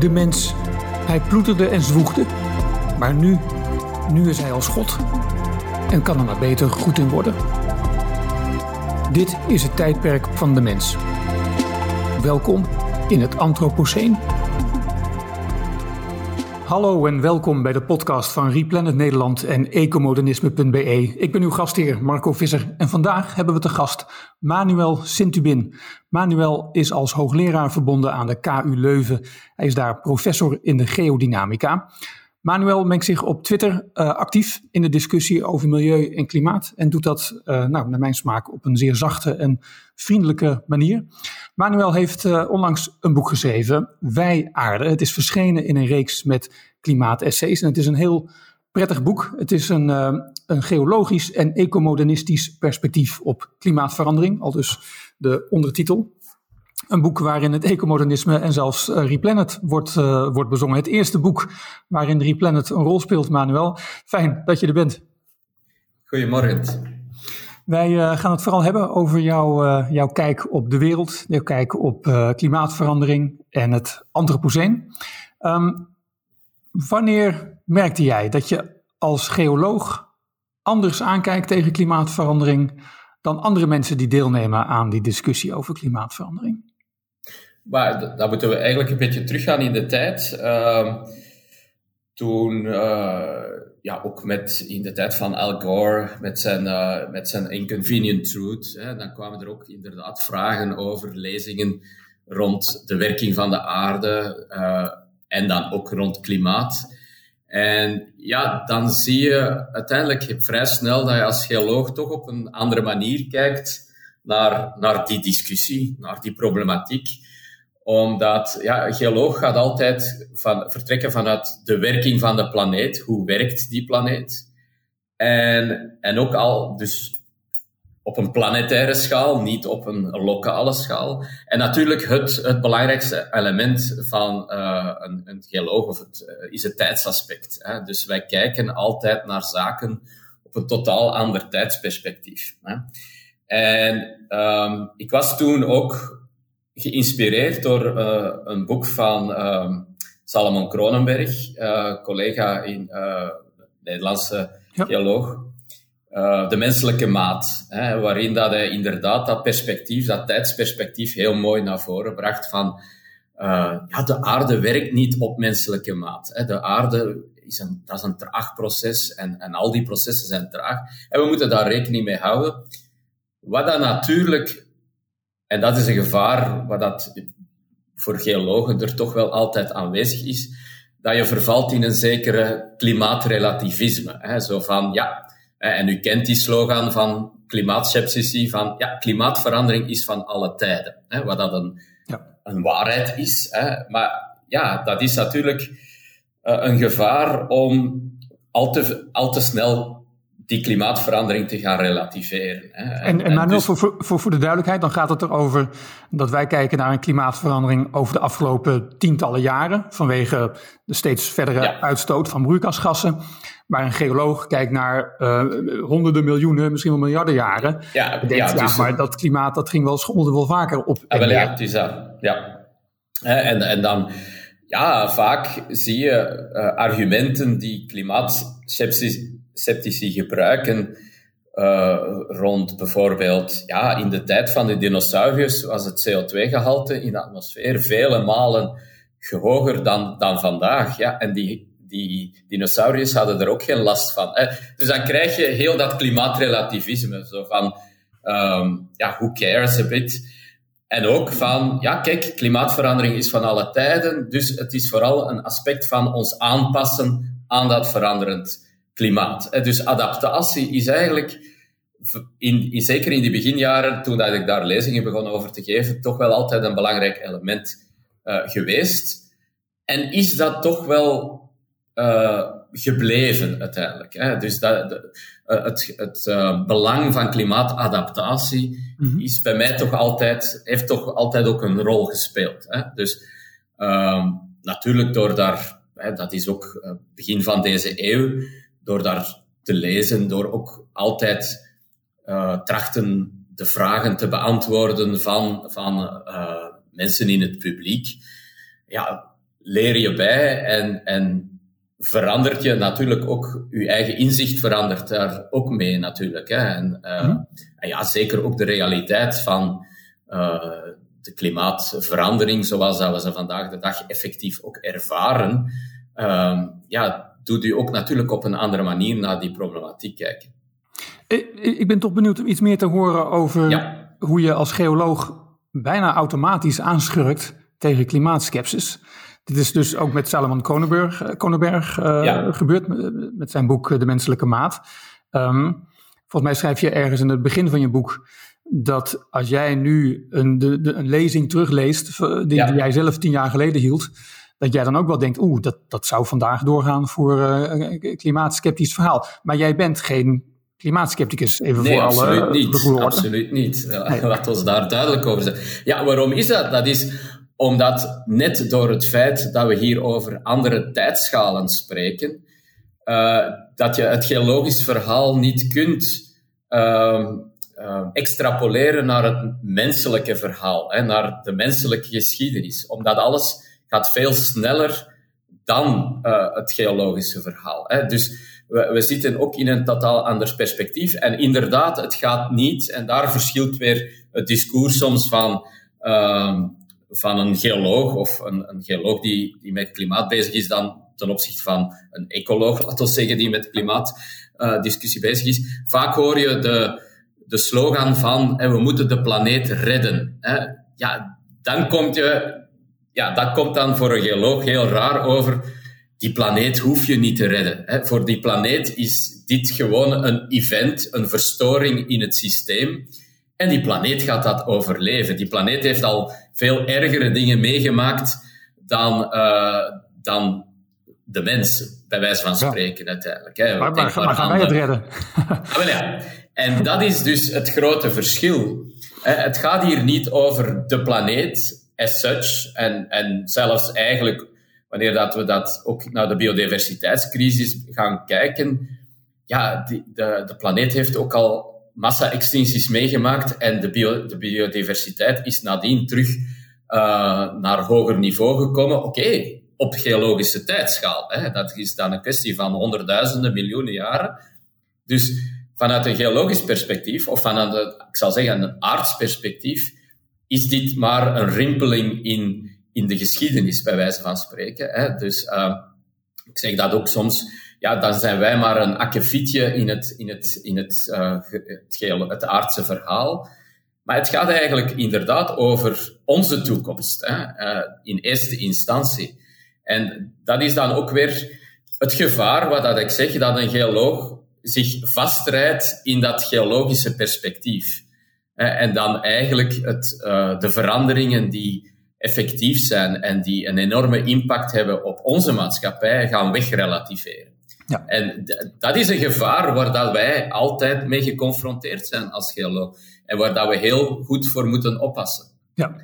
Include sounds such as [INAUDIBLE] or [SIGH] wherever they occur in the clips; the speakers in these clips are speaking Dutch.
de mens. Hij ploeterde en zwoegde. Maar nu, nu is hij als God. En kan er maar beter goed in worden. Dit is het tijdperk van de mens. Welkom in het Anthropoceen. Hallo en welkom bij de podcast van Replanet Nederland en ecomodernisme.be. Ik ben uw gastheer Marco Visser en vandaag hebben we te gast Manuel Sintubin. Manuel is als hoogleraar verbonden aan de KU Leuven. Hij is daar professor in de geodynamica. Manuel mengt zich op Twitter uh, actief in de discussie over milieu en klimaat en doet dat, uh, nou, naar mijn smaak, op een zeer zachte en vriendelijke manier. Manuel heeft uh, onlangs een boek geschreven, Wij Aarde. Het is verschenen in een reeks met klimaatessays en het is een heel prettig boek. Het is een, een geologisch en ecomodernistisch perspectief op klimaatverandering, al dus de ondertitel. Een boek waarin het ecomodernisme en zelfs uh, Replanet wordt, uh, wordt bezongen. Het eerste boek waarin Replanet een rol speelt, Manuel. Fijn dat je er bent. Goedemorgen. Wij uh, gaan het vooral hebben over jou, jouw kijk op de wereld, jouw kijk op klimaatverandering en het antropoceen. Um, wanneer merkte jij dat je als geoloog anders aankijkt tegen klimaatverandering dan andere mensen die deelnemen aan die discussie over klimaatverandering? Maar dan moeten we eigenlijk een beetje teruggaan in de tijd. Uh, toen, uh, ja, ook met, in de tijd van Al Gore, met zijn, uh, met zijn Inconvenient Truth, hè, dan kwamen er ook inderdaad vragen over lezingen rond de werking van de aarde uh, en dan ook rond klimaat. En ja, dan zie je uiteindelijk vrij snel dat je als geoloog toch op een andere manier kijkt naar, naar die discussie, naar die problematiek omdat ja, een geoloog gaat altijd van, vertrekken vanuit de werking van de planeet. Hoe werkt die planeet? En, en ook al, dus op een planetaire schaal, niet op een lokale schaal. En natuurlijk het, het belangrijkste element van uh, een, een geoloog of het, uh, is het tijdsaspect. Hè? Dus wij kijken altijd naar zaken op een totaal ander tijdsperspectief. Hè? En um, ik was toen ook geïnspireerd door uh, een boek van uh, Salomon Kronenberg, uh, collega in Nederlandse ja. geoloog. de menselijke maat, hè, waarin dat hij inderdaad dat perspectief, dat tijdsperspectief heel mooi naar voren bracht van ja, de aarde werkt niet op menselijke maat. Hè. De aarde is een, dat is een traag proces en, en al die processen zijn traag. En we moeten daar rekening mee houden. Wat dan natuurlijk en dat is een gevaar wat dat voor geologen er toch wel altijd aanwezig is, dat je vervalt in een zekere klimaatrelativisme. Hè? Zo van, ja, en u kent die slogan van klimaatskeptici, van ja, klimaatverandering is van alle tijden. Hè? Wat dat een, ja. een waarheid is. Hè? Maar ja, dat is natuurlijk uh, een gevaar om al te, al te snel die klimaatverandering te gaan relativeren. Hè. En, en, en dus... voor, voor, voor de duidelijkheid, dan gaat het erover dat wij kijken naar een klimaatverandering over de afgelopen tientallen jaren, vanwege de steeds verdere ja. uitstoot van broeikasgassen. Maar een geoloog kijkt naar uh, honderden miljoenen, misschien wel miljarden jaren. Ja, denkt, ja, ja, maar dat klimaat dat ging wel schommelde wel vaker op. Ah, wel, ja, is dat. Ja. En, en dan, ja, vaak zie je uh, argumenten die klimaatskeptici sceptici gebruiken uh, rond bijvoorbeeld, ja, in de tijd van de dinosauriërs was het CO2-gehalte in de atmosfeer vele malen hoger dan, dan vandaag. Ja, en die, die dinosauriërs hadden er ook geen last van. Dus dan krijg je heel dat klimaatrelativisme, zo van, um, ja, who cares a bit. En ook van, ja, kijk, klimaatverandering is van alle tijden, dus het is vooral een aspect van ons aanpassen aan dat veranderend klimaat. Dus adaptatie is eigenlijk, in, in, zeker in die beginjaren, toen dat ik daar lezingen begon over te geven, toch wel altijd een belangrijk element uh, geweest. En is dat toch wel uh, gebleven uiteindelijk. Hè? Dus dat, de, het, het belang van klimaatadaptatie mm -hmm. is bij mij toch altijd, heeft toch altijd ook een rol gespeeld. Hè? Dus ehm, natuurlijk door daar, hè, dat is ook begin van deze eeuw, door daar te lezen, door ook altijd uh, trachten de vragen te beantwoorden van, van uh, mensen in het publiek, ja, leer je bij en, en verandert je natuurlijk ook, je eigen inzicht verandert daar ook mee natuurlijk. Hè. En, uh, en ja, zeker ook de realiteit van uh, de klimaatverandering, zoals dat we ze vandaag de dag effectief ook ervaren, uh, ja, doet u ook natuurlijk op een andere manier naar die problematiek kijken. Ik ben toch benieuwd om iets meer te horen over hoe je als geoloog bijna automatisch aanschurkt tegen klimaatskepsis. Dit is dus ook met Salomon Kronenberg, eh, Kronenberg uh, gebeurd met zijn boek De Menselijke Maat. Um, volgens mij schrijf je ergens in het begin van je boek dat als jij nu een, de, de, een lezing terugleest die, die, jij zelf tien jaar geleden hield, dat jij dan ook wel denkt, oeh, dat, dat zou vandaag doorgaan voor uh, een klimaatskeptisch verhaal. Maar jij bent geen klimaatskepticus, even nee, voor absoluut alle niet. Absoluut niet. Nee. [LAUGHS] Laat ons daar duidelijk over zijn. Ja, waarom is dat? Dat is omdat net door het feit dat we hier over andere tijdschalen spreken, uh, dat je het geologisch verhaal niet kunt uh, uh, extrapoleren naar het menselijke verhaal, hè, naar de menselijke geschiedenis. Omdat alles gaat veel sneller dan het geologische verhaal. Hè. Dus we, we, zitten ook in een totaal anders perspectief. En inderdaad, het gaat niet, en daar verschilt weer het discours soms van ehm, van een geoloog of een, een geoloog die, die met klimaat bezig is dan ten opzichte van een ecoloog, laten we zeggen, die met klimaatdiscussie uh, bezig is. Vaak hoor je de, de slogan van we moeten de planeet redden. Hè. Ja, dan komt je, ja, dat komt dan voor een geoloog heel raar over. Die planeet hoef je niet te redden. Hè. Voor die planeet is dit gewoon een event, een verstoring in het systeem. En die planeet gaat dat overleven. Die planeet heeft al veel ergere dingen meegemaakt dan, uh, dan de mens, bij wijze van spreken ja. uiteindelijk. Hè. Maar, maar, maar gaan wij het redden? ah, ja. En dat is dus het grote verschil. Het gaat hier niet over de planeet as such, en, en zelfs eigenlijk wanneer dat we dat ook naar de biodiversiteitscrisis gaan kijken, ja, die, de, de planeet heeft ook al massa-extincties meegemaakt en de, de, biodiversiteit is nadien terug uh, naar hoger niveau gekomen. Oké, op geologische tijdschaal. Hè. Dat is dan een kwestie van honderdduizenden, miljoenen jaren. Dus vanuit een geologisch perspectief, of vanuit, ik zal zeggen, een aardsperspectief, is dit maar een rimpeling in, in de geschiedenis, bij wijze van spreken. Hè. Dus uh, ik zeg dat ook soms ja, dan zijn wij maar een akkefietje in het, in het, in het, uh, het, aardse verhaal. Maar het gaat eigenlijk inderdaad over onze toekomst, hè, uh, in eerste instantie. En dat is dan ook weer het gevaar, wat dat ik zeg, dat een geoloog zich vastrijdt in dat geologische perspectief. En dan eigenlijk het, uh, de veranderingen die effectief zijn en die een enorme impact hebben op onze maatschappij gaan wegrelativeren. Ja. En dat is een gevaar waar dat wij altijd mee geconfronteerd zijn als geoloog. En waar dat we heel goed voor moeten oppassen. Ja,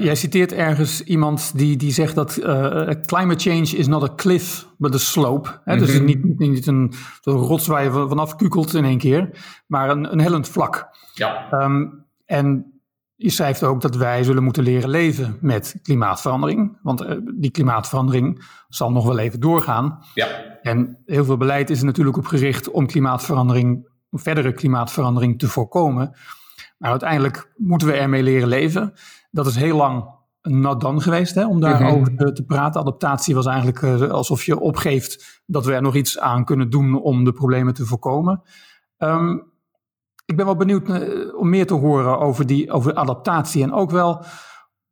jij citeert ergens iemand die, die zegt dat uh, climate change is not a cliff, but a slope. Hè? Dus mhm. niet, niet een, een rots waar je vanaf kukelt in één keer, maar een, een hellend vlak. Ja. Um, en je schrijft ook dat wij zullen moeten leren leven met klimaatverandering. Want uh, die klimaatverandering zal nog wel even doorgaan. Ja. En heel veel beleid is er natuurlijk op gericht om klimaatverandering, verdere klimaatverandering te voorkomen. Maar uiteindelijk moeten we ermee leren leven. Dat is heel lang not done geweest hè, om daarover mm -hmm. te praten. Adaptatie was eigenlijk uh, alsof je opgeeft dat we er nog iets aan kunnen doen om de problemen te voorkomen. Um, ik ben wel benieuwd uh, om meer te horen over, die, over adaptatie en ook wel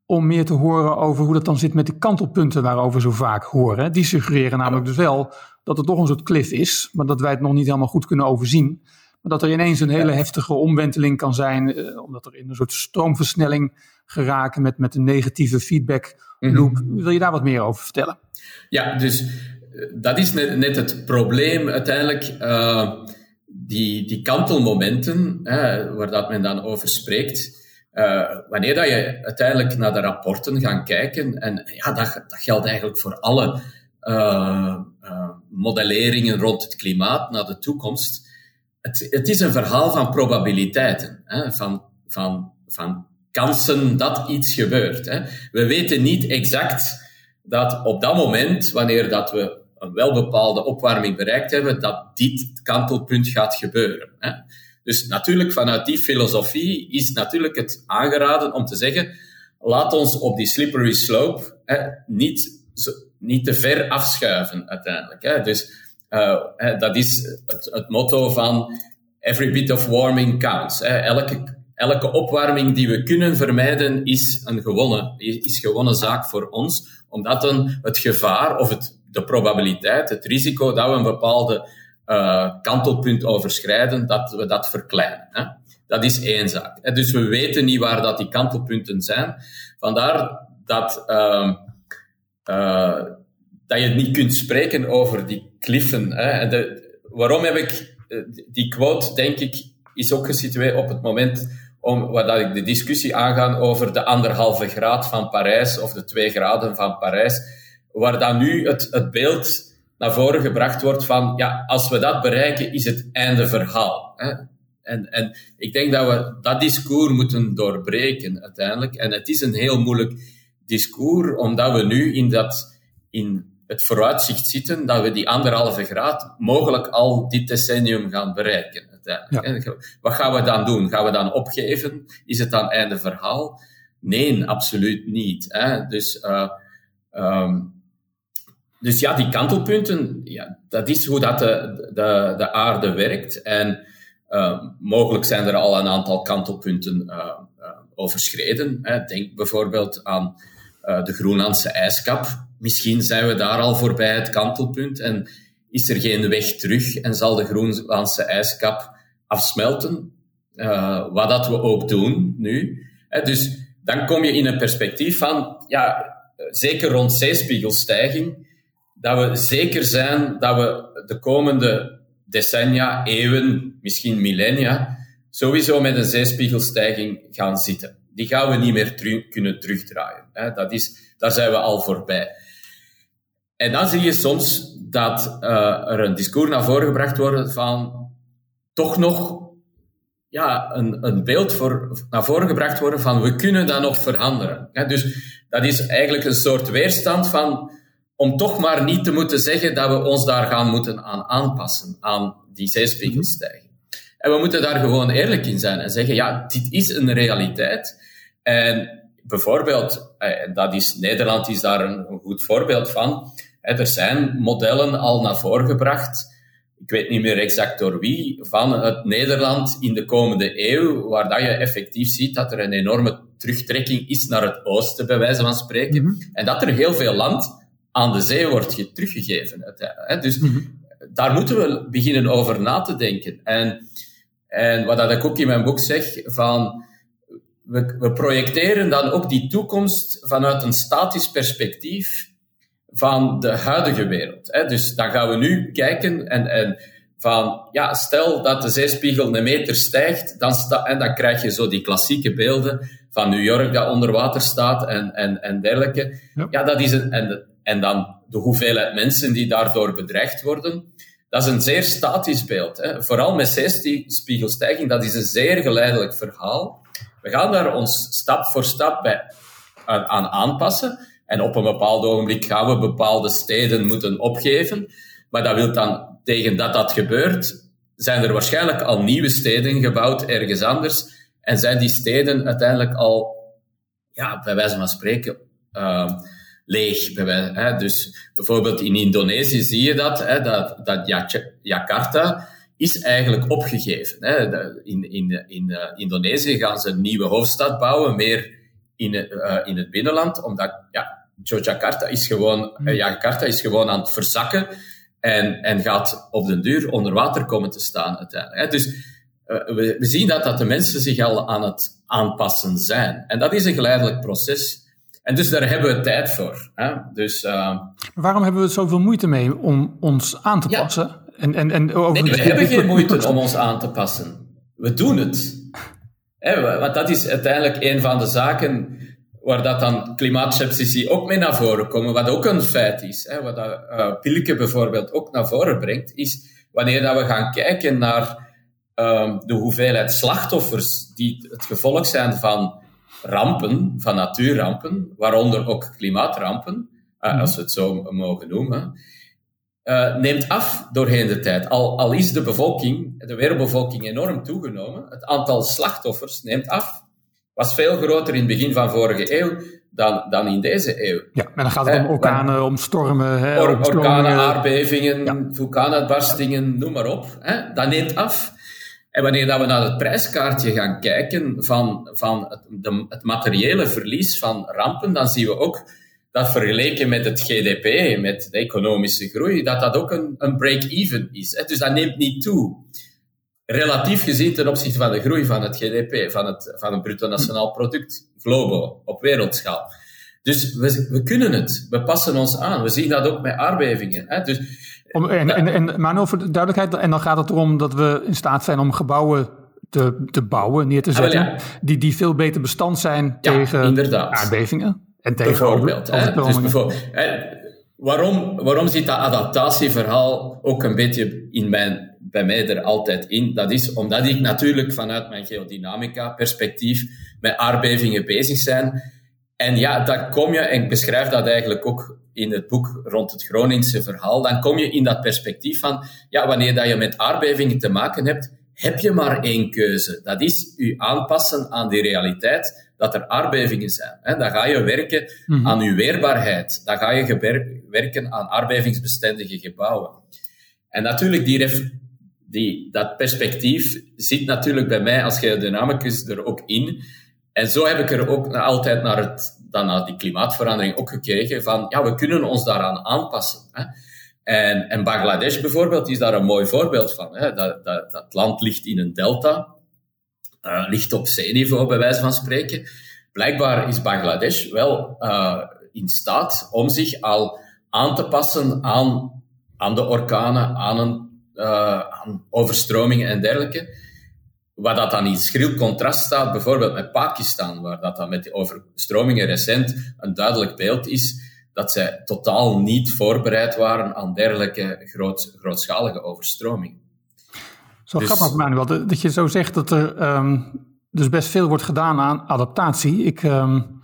om meer te horen over hoe dat dan zit met de kantelpunten waarover we zo vaak horen. Die suggereren namelijk dus wel dat er toch een soort cliff is, maar dat wij het nog niet helemaal goed kunnen overzien. Maar dat er ineens een hele heftige omwenteling kan zijn, eh, omdat er in een soort stroomversnelling geraken met, met een negatieve feedback loop. Mm -hmm. Wil je daar wat meer over vertellen? Ja, dus uh, dat is net, net, het probleem uiteindelijk. Uh, die, die kantelmomenten, hè, waar dat men dan over spreekt, uh, wanneer dat je uiteindelijk naar de rapporten gaat kijken, en ja, dat, dat geldt eigenlijk voor alle uh, uh, modelleringen rond het klimaat naar de toekomst. Het, is een verhaal van probabiliteiten, hè, van, van, van kansen dat iets gebeurt. Hè. We weten niet exact dat op dat moment, wanneer dat we een welbepaalde opwarming bereikt hebben, dat dit kantelpunt gaat gebeuren. Hè. Dus natuurlijk, vanuit die filosofie is natuurlijk het aangeraden om te zeggen, laat ons op die slippery slope hè, niet, niet te ver afschuiven uiteindelijk. Hè. Dus uh, dat is het, het, motto van every bit of warming counts. Elke, elke opwarming die we kunnen vermijden is een gewonnen, is gewonnen zaak voor ons, omdat dan het gevaar of het, de probabiliteit, het risico dat we een bepaalde uh, kantelpunt overschrijden, dat we dat verkleinen. Hè. Dat is één zaak. Hè. Dus we weten niet waar dat die kantelpunten zijn. Vandaar dat, uh, uh, dat je niet kunt spreken over die kliffen. Hè. Waarom heb ik eh, die quote, denk ik, is ook gesitueerd op het moment om, waar dat ik de discussie aangaan over de anderhalve graad van Parijs of de twee graden van Parijs, waar dan nu het, het beeld naar voren gebracht wordt van, ja, als we dat bereiken, is het einde verhaal. Hè? En, en ik denk dat we dat discours moeten doorbreken uiteindelijk. En het is een heel moeilijk discours, omdat we nu in, dat, in het vooruitzicht zitten dat we die anderhalve graad mogelijk al dit decennium gaan bereiken. Uiteindelijk. Wat gaan we dan doen? Gaan we dan opgeven? Is het dan einde verhaal? Nee, absoluut niet. Hè? Dus uh, um, dus ja, die kantelpunten, ja, dat is hoe dat de, de, de aarde werkt. En uh, mogelijk zijn er al een aantal kantelpunten uh, uh, overschreden. Hè. Denk bijvoorbeeld aan de Groenlandse ijskap. Misschien zijn we daar al voorbij het kantelpunt en is er geen weg terug en zal de Groenlandse ijskap afsmelten. wat dat we ook doen nu. Hè. Dus dan kom je in een perspectief van, ja, zeker rond zeespiegelstijging, dat we zeker zijn dat we de komende decennia, eeuwen, misschien millennia, sowieso met een zeespiegelstijging gaan zitten. Die gaan we niet meer kunnen terugdraaien. Hè. Dat is, daar zijn we al voorbij. En dan zie je soms dat uh, er een discours naar voren gebracht wordt van toch nog ja, een, een beeld voor, naar voren gebracht worden van we kunnen dat nog veranderen. Dus dat is eigenlijk een soort weerstand van om toch maar niet te moeten zeggen dat we ons daar gaan moeten aan aanpassen, aan die zeespiegelstijging. En we moeten daar gewoon eerlijk in zijn en zeggen, ja, dit is een realiteit. En bijvoorbeeld, eh, dat is, Nederland is daar een, goed voorbeeld van. Er zijn modellen al naar voren gebracht, ik weet niet meer exact door wie, van het Nederland in de komende eeuw, waar dat je effectief ziet dat er een enorme terugtrekking is naar het oosten, bij wijze van spreken. Mhm. En dat er heel veel land aan de zee wordt teruggegeven. Dus mhm. daar moeten we beginnen over na te denken. En, en wat ik ook in mijn boek zeg, van, we, we projecteren dan ook die toekomst vanuit een statisch perspectief van de huidige wereld. Dus dan gaan we nu kijken en, en van, ja, stel dat de zeespiegel een meter stijgt, dan, sta, en dan krijg je zo die klassieke beelden van New York dat onder water staat en, en, en dergelijke. Ja. ja, dat is een, en en dan de hoeveelheid mensen die daardoor bedreigd worden. Dat is een zeer statisch beeld. Hè. Vooral met zeespiegelstijging, dat is een zeer geleidelijk verhaal. We gaan daar ons stap voor stap bij, aan aanpassen. En op een bepaald ogenblik gaan we bepaalde steden moeten opgeven. Maar dat wil dan, tegen dat dat gebeurt, zijn er waarschijnlijk al nieuwe steden gebouwd ergens anders. En zijn die steden uiteindelijk al, ja, bij wijze van spreken, uh, leeg. Hè. Dus bijvoorbeeld in Indonesië zie je dat, hè, dat, dat Jakarta is eigenlijk opgegeven. Hè. In, in, in uh, Indonesië gaan ze een nieuwe hoofdstad bouwen, meer in, uh, in het binnenland, omdat ja, Jakarta is gewoon, uh, Jakarta is gewoon aan het verzakken en, en gaat op den duur onder water komen te staan uiteindelijk. Hè. Dus we, we zien dat, dat de mensen zich al aan het aanpassen zijn. En dat is een geleidelijk proces. En dus daar hebben we tijd voor. Hè? Dus, uh, Waarom hebben we zoveel moeite mee om ons aan te passen? En, en, en over nee, we hebben geen moeite om ons aan te passen. We doen het. [LAUGHS] Hè, want dat is uiteindelijk een van de zaken waar dat dan klimaatceptici ook mee naar voren komen, wat ook een feit is. Hè, wat dat, uh, Pilke bijvoorbeeld ook naar voren brengt, is wanneer dat we gaan kijken naar uh, de hoeveelheid slachtoffers die het gevolg zijn van rampen, van natuurrampen, waaronder ook klimaatrampen, mhm. als we het zo mogen noemen, uh, neemt af doorheen de tijd. Al, al is de bevolking, de wereldbevolking enorm toegenomen, het aantal slachtoffers neemt af. Was veel groter in het begin van vorige eeuw dan, dan in deze eeuw. Ja, en dan gaat het om orkanen, om stormen. Hè, or, orkanen, aardbevingen, ja. vulkaanuitbarstingen, noem maar op. Hè, dat neemt af. En wanneer dat we naar het prijskaartje gaan kijken van, van het, de, het materiële verlies van rampen, dan zien we ook dat vergeleken met het GDP, met de economische groei, dat dat ook een, een break-even is. Hè. Dus dat neemt niet toe. Relatief gezien ten opzichte van de groei van het GDP, van het, van het bruto nationaal product, globo, op wereldschaal. Dus we, we kunnen het. We passen ons aan. We zien dat ook met aardbevingen. Hè. Dus, om, en, en, en, maar over de duidelijkheid, en dan gaat het erom dat we in staat zijn om gebouwen te, te bouwen, neer te ah, zetten, die, die veel beter bestand zijn tegen inderdaad. aardbevingen. En tegen bijvoorbeeld. Hè, dus bijvoorbeeld hè, waarom, waarom zit dat adaptatieverhaal ook een beetje in mijn, bij mij er altijd in? Dat is omdat ik natuurlijk vanuit mijn geodynamica-perspectief met aardbevingen bezig ben. En ja, dan kom je, en ik beschrijf dat eigenlijk ook in het boek rond het Groningse verhaal, dan kom je in dat perspectief van, ja, wanneer dat je met aardbevingen te maken hebt, heb je maar één keuze. Dat is je aanpassen aan die realiteit dat er aardbevingen zijn. Hè. Dan ga je werken mhm. aan je weerbaarheid. Dan ga je werken aan aardbevingsbestendige gebouwen. En natuurlijk, die, die, dat perspectief zit natuurlijk bij mij als geodynamicus er ook in. En zo heb ik er ook altijd naar, het, dan naar die klimaatverandering ook gekeken van, ja, we kunnen ons daaraan aanpassen. Hè. En, en Bangladesh bijvoorbeeld is daar een mooi voorbeeld van. Hè. Dat, dat, dat land ligt in een delta, uh, ligt op zeeniveau, bij wijze van spreken. Blijkbaar is Bangladesh wel uh, in staat om zich al aan te passen aan, aan de orkanen, aan, een, uh, aan overstromingen en dergelijke. Wat dat dan in schril contrast staat, bijvoorbeeld met Pakistan, waar dat dan met de overstromingen recent een duidelijk beeld is dat zij totaal niet voorbereid waren aan dergelijke groot, grootschalige overstromingen. Zo dus... grappig, Manuel, dat je zo zegt dat er um, dus best veel wordt gedaan aan adaptatie. Ik, um,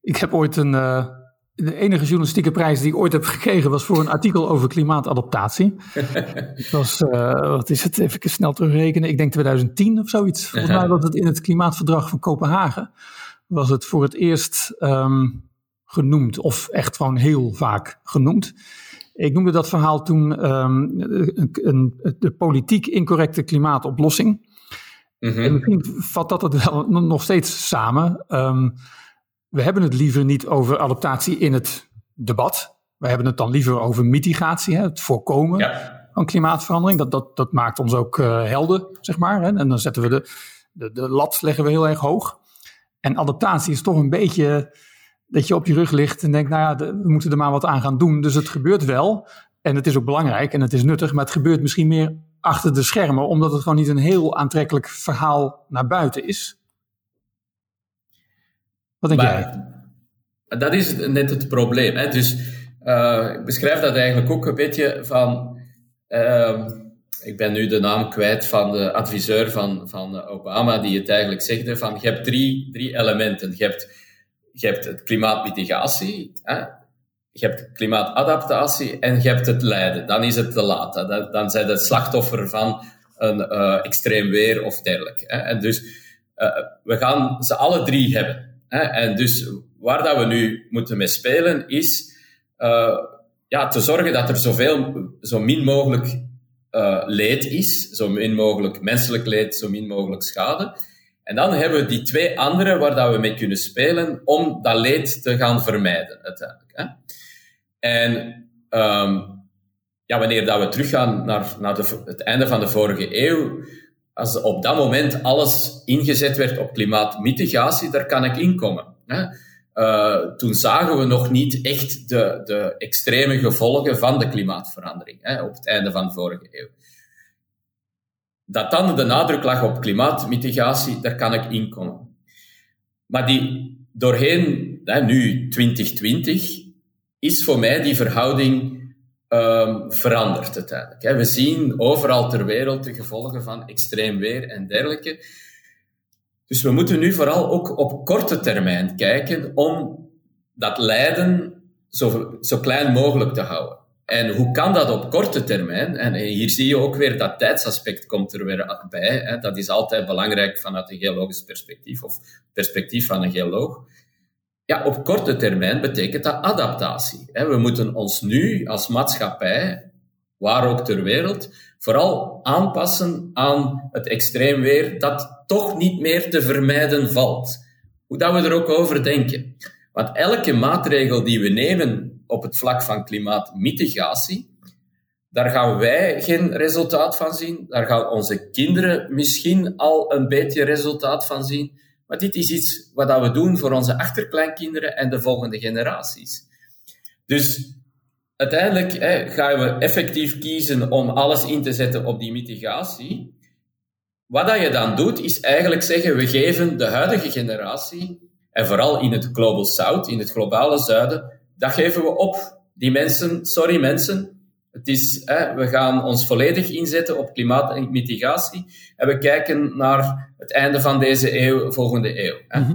ik heb ooit een. Uh, de enige journalistieke prijs die ik ooit heb gekregen was voor een artikel over klimaatadaptatie. [LAUGHS] het was, uh, wat is het, even snel terugrekenen, ik denk 2010 of zoiets. Volgens mij [LAUGHS] was het in het klimaatverdrag van Kopenhagen. Was het voor het eerst um, genoemd, of echt gewoon heel vaak genoemd. Ik noemde dat verhaal toen um, een, een, de politiek incorrecte klimaatoplossing. Mm En misschien vat dat het wel nog steeds samen. Um, we hebben het liever niet over adaptatie in het debat. We hebben het dan liever over mitigatie, hè, het voorkomen van klimaatverandering. Dat, dat, dat maakt ons ook uh, helden, zeg maar. Hè. En dan zetten we de, de, de lat leggen we heel erg hoog. En adaptatie is toch een beetje dat je op je rug ligt en denkt, nou ja, we moeten er maar wat aan gaan doen. Dus het gebeurt wel. En het is ook belangrijk en het is nuttig, maar het gebeurt misschien meer achter de schermen, omdat het gewoon niet een heel aantrekkelijk verhaal naar buiten is. Wat denk jij? Dat is net het probleem. Hè? Dus uh, ik beschrijf dat eigenlijk ook een beetje van. Uh, ik ben nu de naam kwijt van de adviseur van, van Obama, die het eigenlijk zegde van je hebt drie, drie elementen. Je hebt je hebt het klimaatmitigatie, hè? je hebt klimaatadaptatie en je hebt het lijden. Dan is het te laat. Dan, dan zijn het slachtoffer van een uh, extreem weer of dergelijke. Hè? En dus uh, we gaan ze alle drie hebben. Hè? En dus waar dat we nu moeten mee spelen is uh, ja, te zorgen dat er zoveel, zo min mogelijk leed is, zo min mogelijk menselijk leed, zo min mogelijk schade. En dan hebben we die twee andere waar dat we mee kunnen spelen om dat leed te gaan vermijden, uiteindelijk. Hè. En um, ja, wanneer dat we teruggaan naar, naar de, het einde van de vorige eeuw, als op dat moment alles ingezet werd op klimaatmitigatie, daar kan ik inkomen. Hè. Uh, toen zagen we nog niet echt de, de extreme gevolgen van de klimaatverandering hè, op het einde van de vorige eeuw dat dan de nadruk lag op klimaatmitigatie, daar kan ik inkomen. Maar die doorheen, hè, nu 2020, is voor mij die verhouding um, veranderd uiteindelijk. We zien overal ter wereld de gevolgen van extreem weer en dergelijke. Dus we moeten nu vooral ook op korte termijn kijken om dat lijden zo, zo klein mogelijk te houden. En hoe kan dat op korte termijn? En hier zie je ook weer dat tijdsaspect komt er weer bij. Hè. Dat is altijd belangrijk vanuit een geologisch perspectief of perspectief van een geoloog. Ja, op korte termijn betekent dat adaptatie. We moeten ons nu als maatschappij, waar ook ter wereld, vooral aanpassen aan het extreem weer dat toch niet meer te vermijden valt. Hoe dat we er ook over denken. Want elke maatregel die we nemen op het vlak van klimaatmitigatie, daar gaan wij geen resultaat van zien. Daar gaan onze kinderen misschien al een beetje resultaat van zien. Maar dit is iets wat we doen voor onze achterkleinkinderen en de volgende generaties. Dus uiteindelijk gaan we effectief kiezen om alles in te zetten op die mitigatie. Wat dat je dan doet, is eigenlijk zeggen, we geven de huidige generatie, en vooral in het Global South, in het globale zuiden, dat geven we op. Die mensen, sorry mensen, het is, hè, we gaan ons volledig inzetten op klimaatmitigatie en we kijken naar het einde van deze eeuw, volgende eeuw. Hè. Mhm.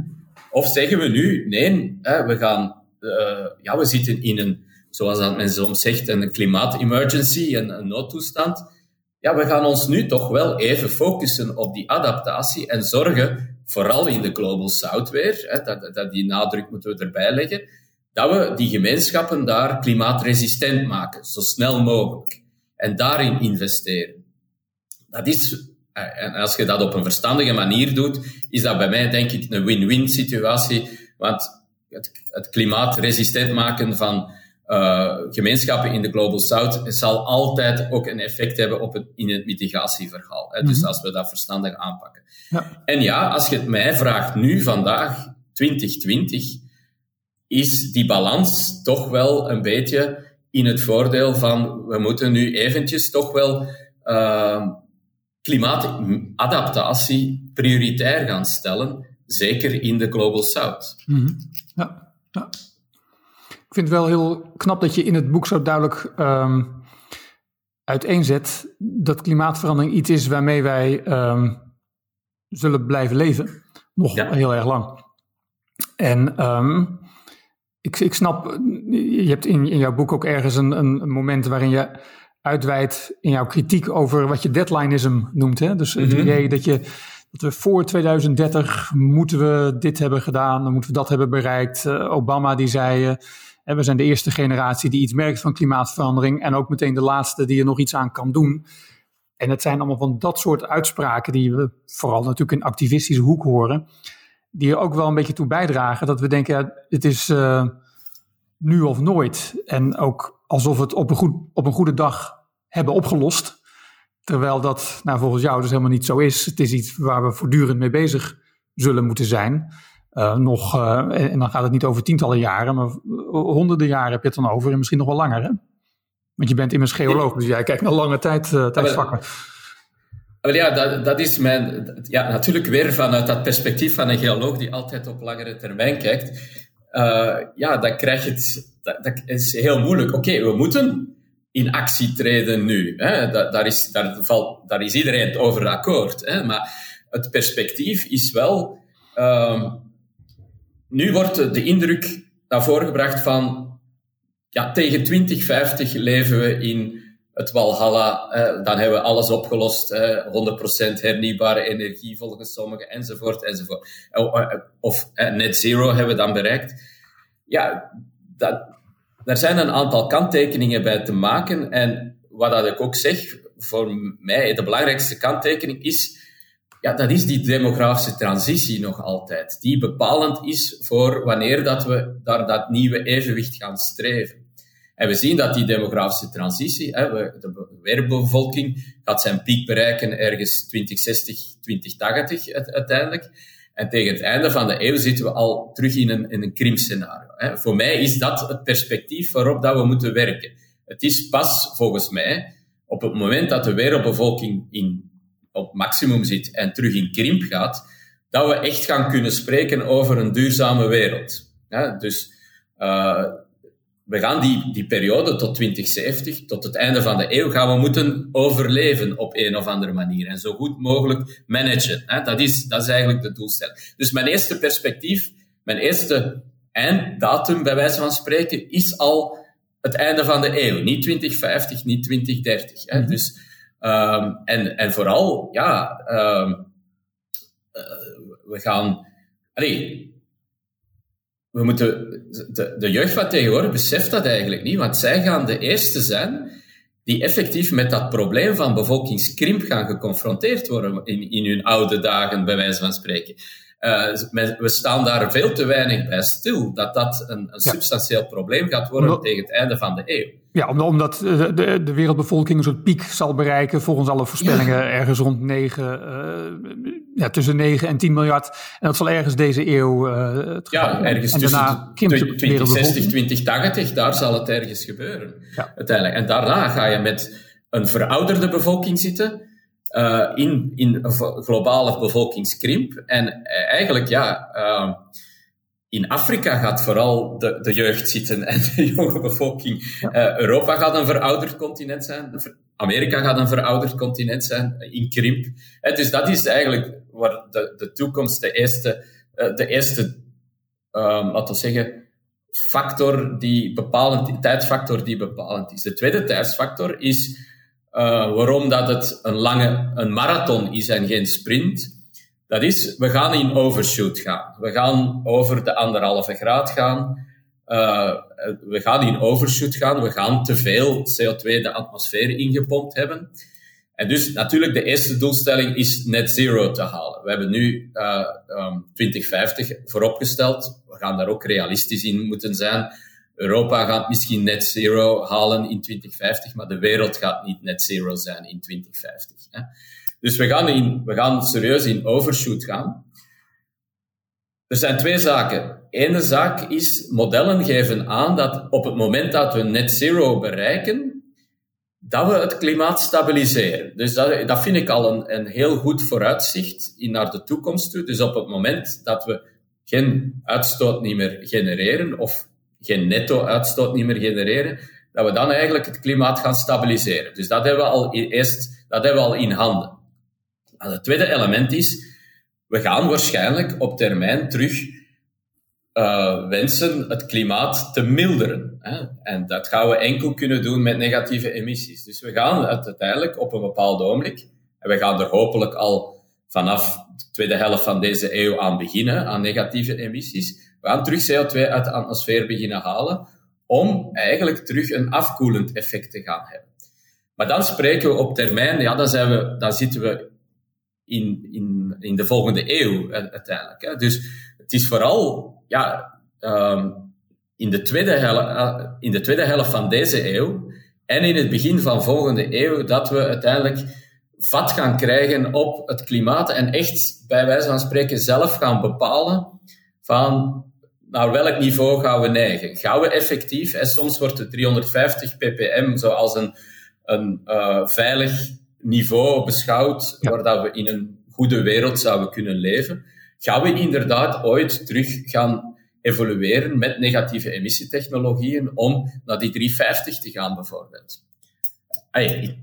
Of zeggen we nu, nee, hè, we gaan, uh, ja, we zitten in een, zoals dat men soms zegt, een klimaatemergency, een, een noodtoestand. Ja, we gaan ons nu toch wel even focussen op die adaptatie en zorgen, vooral in de Global South weer, hè, dat, dat, die nadruk moeten we erbij leggen, dat we die gemeenschappen daar klimaatresistent maken, zo snel mogelijk. En daarin investeren. Dat is, eh, en als je dat op een verstandige manier doet, is dat bij mij denk ik een win-win situatie. Want het, het klimaatresistent maken van uh, gemeenschappen in de Global South zal altijd ook een effect hebben op het, in het mitigatieverhaal. Hè? Dus mhm. als we dat verstandig aanpakken. Ja. En ja, als je het mij vraagt nu, vandaag, 2020, is die balans toch wel een beetje in het voordeel van we moeten nu eventjes toch wel uh, klimaatadaptatie prioritair gaan stellen, zeker in de Global South. Mhm. ja, ja, Ik vind het wel heel knap dat je in het boek zo duidelijk um, uiteenzet dat klimaatverandering iets is waarmee wij um, zullen blijven leven, nog heel erg lang. En um, ik, ik snap, je hebt in, in jouw boek ook ergens een, een moment waarin je uitweidt in jouw kritiek over wat je deadlineism noemt. Hè? Dus het mhm. idee dat, je, dat we voor 2030 moeten we dit hebben gedaan, dan moeten we dat hebben bereikt. Uh, Obama die zei, uh, we zijn de eerste generatie die iets merkt van klimaatverandering en ook meteen de laatste die er nog iets aan kan doen. En het zijn allemaal van dat soort uitspraken die we vooral natuurlijk in activistische hoek horen die er ook wel een beetje toe bijdragen dat we denken, ja, het is uh, nu of nooit. En ook alsof we het op een, goed, op een goede dag hebben opgelost. Terwijl dat nou, volgens jou dus helemaal niet zo is. Het is iets waar we voortdurend mee bezig zullen moeten zijn. Uh, nog, uh, en dan gaat het niet over tientallen jaren, maar honderden jaren heb je het dan over en misschien nog wel langer. Hè? Want je bent immers geoloog, dus jij kijkt naar lange tijd, tijdsvakken. Wel ja, dat, dat is mijn. Ja, natuurlijk weer vanuit dat perspectief van een geoloog die altijd op langere termijn kijkt. Uh, ja, dan krijg je het. Dat, is heel moeilijk. Oké, we moeten in actie treden nu. Hè? Daar, is, daar, valt, daar is iedereen het over akkoord. Hè? Maar het perspectief is wel. Uh, nu wordt de indruk naar voren gebracht van. Ja, tegen 2050 leven we in het Walhalla, eh, dan hebben we alles opgelost, eh, 100% hernieuwbare energie volgens sommigen, enzovoort, enzovoort. Eh, of net zero hebben we dan bereikt. Ja, dat, er zijn een aantal kanttekeningen bij te maken. En wat dat ik ook zeg, voor mij de belangrijkste kanttekening is, ja, dat is die demografische transitie nog altijd. Die bepalend is voor wanneer dat we naar dat nieuwe evenwicht gaan streven. En we zien dat die demografische transitie, de wereldbevolking gaat zijn piek bereiken ergens 2060, 2080 uiteindelijk. En tegen het einde van de eeuw zitten we al terug in een, in een krimpscenario. Voor mij is dat het perspectief waarop dat we moeten werken. Het is pas, volgens mij, op het moment dat de wereldbevolking in, op maximum zit en terug in krimp gaat, dat we echt gaan kunnen spreken over een duurzame wereld. Dus uh, we gaan die, die periode tot 2070, tot het einde van de eeuw, gaan we moeten overleven op een of andere manier. En zo goed mogelijk managen. Hè? Dat, is, dat is eigenlijk de doelstelling. Dus mijn eerste perspectief, mijn eerste einddatum, bij wijze van spreken, is al het einde van de eeuw. Niet 2050, niet 2030. Hè. Mhm. Dus, um, en, en vooral, ja, um, uh, we gaan. Allee, we moeten, de, de jeugd van tegenwoordig beseft dat eigenlijk niet, want zij gaan de eerste zijn die effectief met dat probleem van bevolkingskrimp gaan geconfronteerd worden in, in hun oude dagen, bij wijze van spreken. Uh, we staan daar veel te weinig bij stil dat dat een, een substantieel probleem gaat worden tegen het einde van de eeuw. Ja, omdat de, de, de, wereldbevolking een soort piek zal bereiken, volgens alle voorspellingen, ergens rond 9, uh, ja, tussen 9 en 10 miljard. En dat zal ergens deze eeuw uh, het Ja, ergens en tussen 2060, 2080, daar zal het ergens gebeuren. Ja. Uiteindelijk. En daarna ga je met een verouderde bevolking zitten uh, in, in globale bevolkingskrimp. En eh, eigenlijk, ja, uh, in Afrika gaat vooral de, de jeugd zitten en de [LAUGHS] jonge bevolking. Uh, Europa gaat een verouderd continent zijn. Amerika gaat een verouderd continent zijn in krimp. Dus dat is eigenlijk waar de, de toekomst de eerste, de eerste um, laten we zeggen, factor die bepalend, tijdfactor die bepalend is. De tweede tijdsfactor is uh, waarom dat het een lange een marathon is en geen sprint. Dat is, we gaan in overshoot gaan. We gaan over de anderhalve graad gaan. Uh, we gaan in overshoot gaan. We gaan te veel CO2 de atmosfeer ingepompt hebben. En dus natuurlijk de eerste doelstelling is net zero te halen. We hebben nu uh, um, 2050 vooropgesteld. We gaan daar ook realistisch in moeten zijn. Europa gaat misschien net zero halen in 2050, maar de wereld gaat niet net zero zijn in 2050. Hè. Dus we gaan, in, we gaan serieus in overshoot gaan. Er zijn twee zaken. Ene zaak is, modellen geven aan dat op het moment dat we net zero bereiken, dat we het klimaat stabiliseren. Dus dat, dat vind ik al een, een heel goed vooruitzicht in naar de toekomst toe. Dus op het moment dat we geen uitstoot niet meer genereren of geen netto-uitstoot niet meer genereren, dat we dan eigenlijk het klimaat gaan stabiliseren. Dus dat hebben we al eerst, dat hebben we al in handen. het tweede element is, we gaan waarschijnlijk op termijn terug uh, wensen het klimaat te milderen. Hè? En dat gaan we enkel kunnen doen met negatieve emissies. Dus we gaan uiteindelijk op een bepaald ogenblik, en we gaan er hopelijk al vanaf de tweede helft van deze eeuw aan beginnen, aan negatieve emissies, we gaan terug CO2 uit de atmosfeer beginnen halen om eigenlijk terug een afkoelend effect te gaan hebben. Maar dan spreken we op termijn, ja, dan, zijn we, dan zitten we in, in, in de volgende eeuw uiteindelijk. Hè. Dus het is vooral ja, um, in, de tweede helft, eh, in de tweede helft van deze eeuw en in het begin van volgende eeuw dat we uiteindelijk vat gaan krijgen op het klimaat en echt bij wijze van spreken zelf gaan bepalen van naar welk niveau gaan we neigen? Gaan we effectief, en soms wordt de 350 ppm zoals een, een uh, veilig niveau beschouwd, waar dat we in een goede wereld zouden kunnen leven. Gaan we inderdaad ooit terug gaan evolueren met negatieve emissietechnologieën om naar die 350 te gaan, bijvoorbeeld? Ay,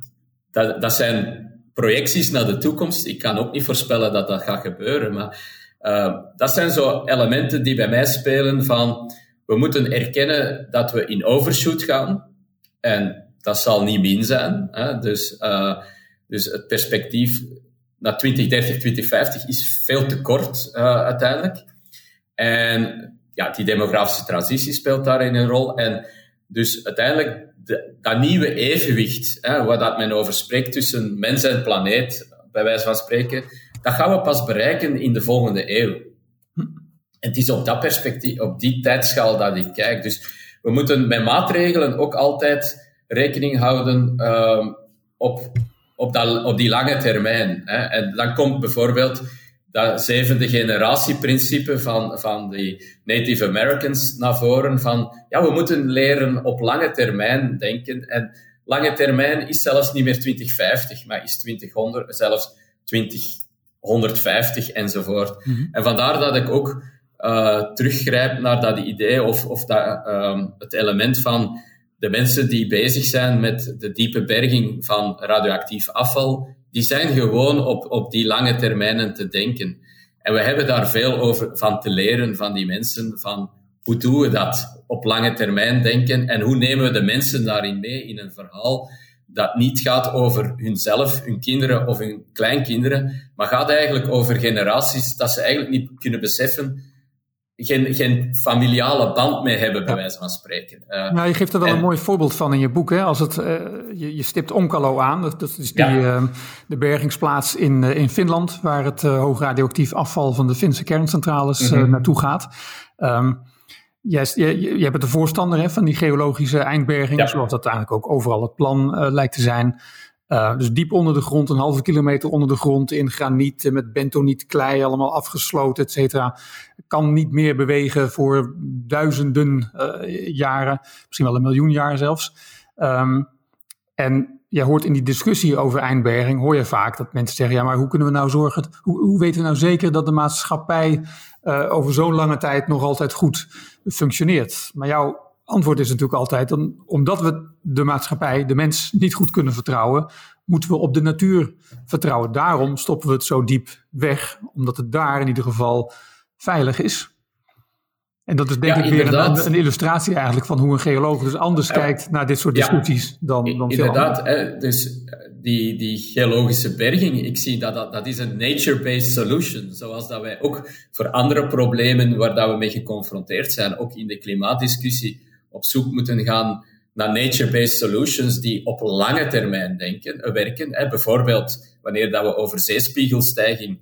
dat, dat zijn projecties naar de toekomst. Ik kan ook niet voorspellen dat dat gaat gebeuren, maar uh, dat zijn zo elementen die bij mij spelen van we moeten erkennen dat we in overshoot gaan. En dat zal niet min zijn. Hè? Dus, uh, dus het perspectief naar 2030, 2050 is veel te kort uh, uiteindelijk. En ja, die demografische transitie speelt daarin een rol. En dus uiteindelijk de, dat nieuwe evenwicht, hè, waar dat men over spreekt tussen mens en planeet, bij wijze van spreken, dat gaan we pas bereiken in de volgende eeuw. En het is op dat perspectief, op die tijdschaal dat ik kijk. Dus we moeten bij maatregelen ook altijd rekening houden uh, op, op, dat, op die lange termijn. Hè. En dan komt bijvoorbeeld dat zevende generatieprincipe van, van die Native Americans naar voren. Van ja, we moeten leren op lange termijn denken. En lange termijn is zelfs niet meer 2050, maar is 2100, zelfs 20 150 enzovoort. Mm En vandaar dat ik ook uh, teruggrijp naar dat idee of, of dat, um, het element van de mensen die bezig zijn met de diepe berging van radioactief afval, die zijn gewoon op, op die lange termijnen te denken. En we hebben daar veel over van te leren van die mensen, van hoe doen we dat op lange termijn denken en hoe nemen we de mensen daarin mee in een verhaal dat niet gaat over hunzelf, hun kinderen of hun kleinkinderen, maar gaat eigenlijk over generaties dat ze eigenlijk niet kunnen beseffen geen, geen familiale band mee hebben, bij wijze van spreken. Uh, nou, je geeft er wel een mooi voorbeeld van in je boek. Hè? Als het, uh, je, je stipt Onkalo aan, dat, dat is die, uh, de bergingsplaats in, in Finland, waar het hoogradioactief afval van de Finse kerncentrales mm -hmm. naartoe gaat. Um, jij, je, je bent de voorstander hè, van die geologische eindberging, ja. zoals dat eigenlijk ook overal het plan lijkt te zijn. Uh, dus diep onder de grond, een halve kilometer onder de grond, in graniet, eh, met bentoniet, klei, allemaal afgesloten, et cetera. Kan niet meer bewegen voor duizenden uh, jaren, misschien wel een miljoen jaar zelfs. Um, en je hoort in die discussie over eindberging, hoor je vaak dat mensen zeggen, ja, maar hoe kunnen we nou zorgen, hoe, hoe weten we nou zeker dat de maatschappij uh, over zo'n lange tijd nog altijd goed functioneert? Maar jouw antwoord is natuurlijk altijd, dan, omdat we de maatschappij, de mens niet goed kunnen vertrouwen, moeten we op de natuur vertrouwen. Daarom stoppen we het zo diep weg, omdat het daar in ieder geval veilig is. En dat is denk ik weer een, een, illustratie eigenlijk van hoe een geoloog dus anders kijkt naar dit soort discussies dan, dan Inderdaad, hè, dus eh, die, die geologische berging, ik zie dat dat, dat is een nature-based solution. Zoals dat wij ook voor andere problemen waar dat we mee geconfronteerd zijn, ook in de klimaatdiscussie, op zoek moeten gaan naar nature-based solutions die op lange termijn denken, eh, werken. Hè. Bijvoorbeeld wanneer dat we over zeespiegelstijging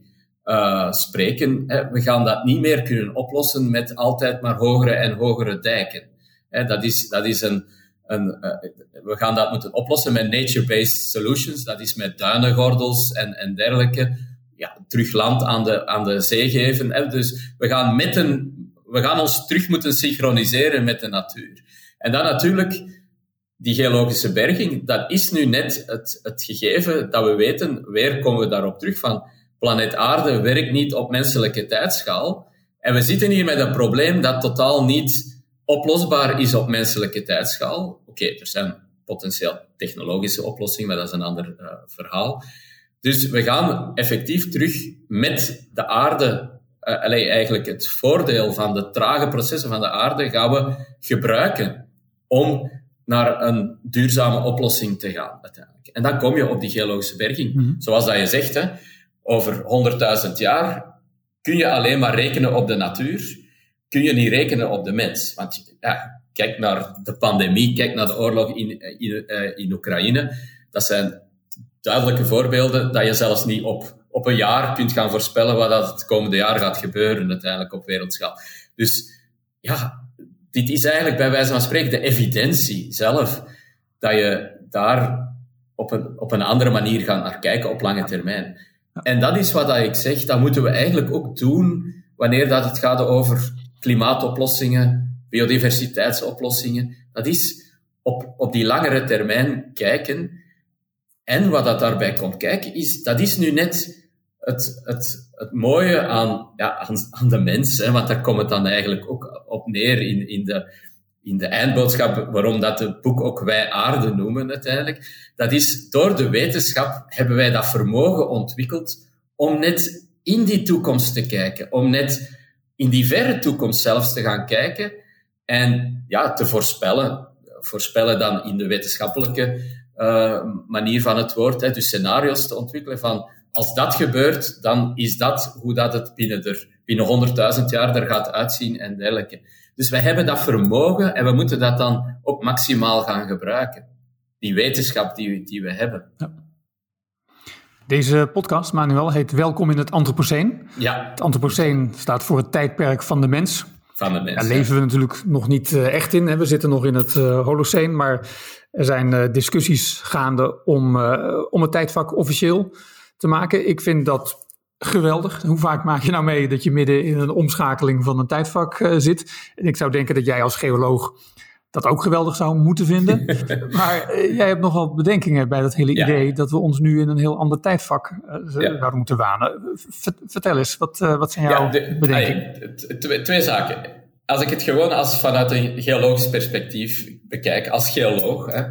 uh, spreken, hè, we gaan dat niet meer kunnen oplossen met altijd maar hogere en hogere dijken. Hè, dat, is, dat is een, een uh, we gaan dat moeten oplossen met nature-based solutions. Dat is met duinengordels en, en dergelijke. Ja, terug land aan de, aan de zee geven. Hè. Dus we gaan met een we gaan ons terug moeten synchroniseren met de natuur. En dan natuurlijk, die geologische berging, dat is nu net het, het gegeven dat we weten, weer komen we daarop terug van, planeet aarde werkt niet op menselijke tijdschaal. En we zitten hier met een probleem dat totaal niet oplosbaar is op menselijke tijdschaal. Oké, okay, er zijn potentieel technologische oplossingen, maar dat is een ander uh, verhaal. Dus we gaan effectief terug met de aarde uh, eigenlijk het voordeel van de trage processen van de aarde gaan we gebruiken om naar een duurzame oplossing te gaan uiteindelijk. En dan kom je op die geologische berging. Mm -hmm. Zoals dat je zegt, hè, over 100.000 jaar kun je alleen maar rekenen op de natuur, kun je niet rekenen op de mens. Want ja, kijk naar de pandemie, kijk naar de oorlog in, in, in Oekraïne. Dat zijn duidelijke voorbeelden dat je zelfs niet op op een jaar kunt gaan voorspellen wat dat het komende jaar gaat gebeuren uiteindelijk op wereldschaal. Dus ja, dit is eigenlijk bij wijze van spreken de evidentie zelf dat je daar op een, op een andere manier gaat naar kijken op lange termijn. En dat is wat ik zeg, dat moeten we eigenlijk ook doen wanneer dat het gaat over klimaatoplossingen, biodiversiteitsoplossingen. Dat is op, op die langere termijn kijken. En wat dat daarbij komt kijken, is, dat is nu net het, het, het mooie aan, ja, aan, aan de mens, hè, want daar komt het dan eigenlijk ook op neer in, in, de, in de eindboodschap, waarom dat het boek ook Wij Aarde noemen uiteindelijk, dat is door de wetenschap hebben wij dat vermogen ontwikkeld om net in die toekomst te kijken, om net in die verre toekomst zelfs te gaan kijken en ja, te voorspellen. Voorspellen dan in de wetenschappelijke uh, manier van het woord, hè, dus scenario's te ontwikkelen van als dat gebeurt, dan is dat hoe dat het binnen, er, binnen 100.000 jaar er gaat uitzien en dergelijke. Dus wij hebben dat vermogen en we moeten dat dan ook maximaal gaan gebruiken. Die wetenschap die, die we hebben. Ja. Deze podcast, Manuel, heet Welkom in het Anthropoceen. Ja. Het Anthropoceen staat voor het tijdperk van de mens. Van de mens. Daar leven we natuurlijk nog niet uh, echt in. We zitten nog in het uh, Holoceen, maar er zijn uh, discussies gaande om, om het tijdvak officieel te maken. Ik vind dat geweldig. Hoe vaak maak je nou mee dat je midden in een omschakeling van een tijdvak uh, zit? En ik zou denken dat jij als geoloog dat ook geweldig zou moeten vinden. [LAUGHS] maar uh, jij hebt nogal bedenkingen bij dat hele ja. idee dat we ons nu in een heel ander tijdvak uh, ja. zouden moeten wanen. vertel eens, wat, wat zijn jouw ja, de, bedenkingen? Twee, twee zaken. Als ik het gewoon als vanuit een geologisch perspectief bekijk, als geoloog, hè,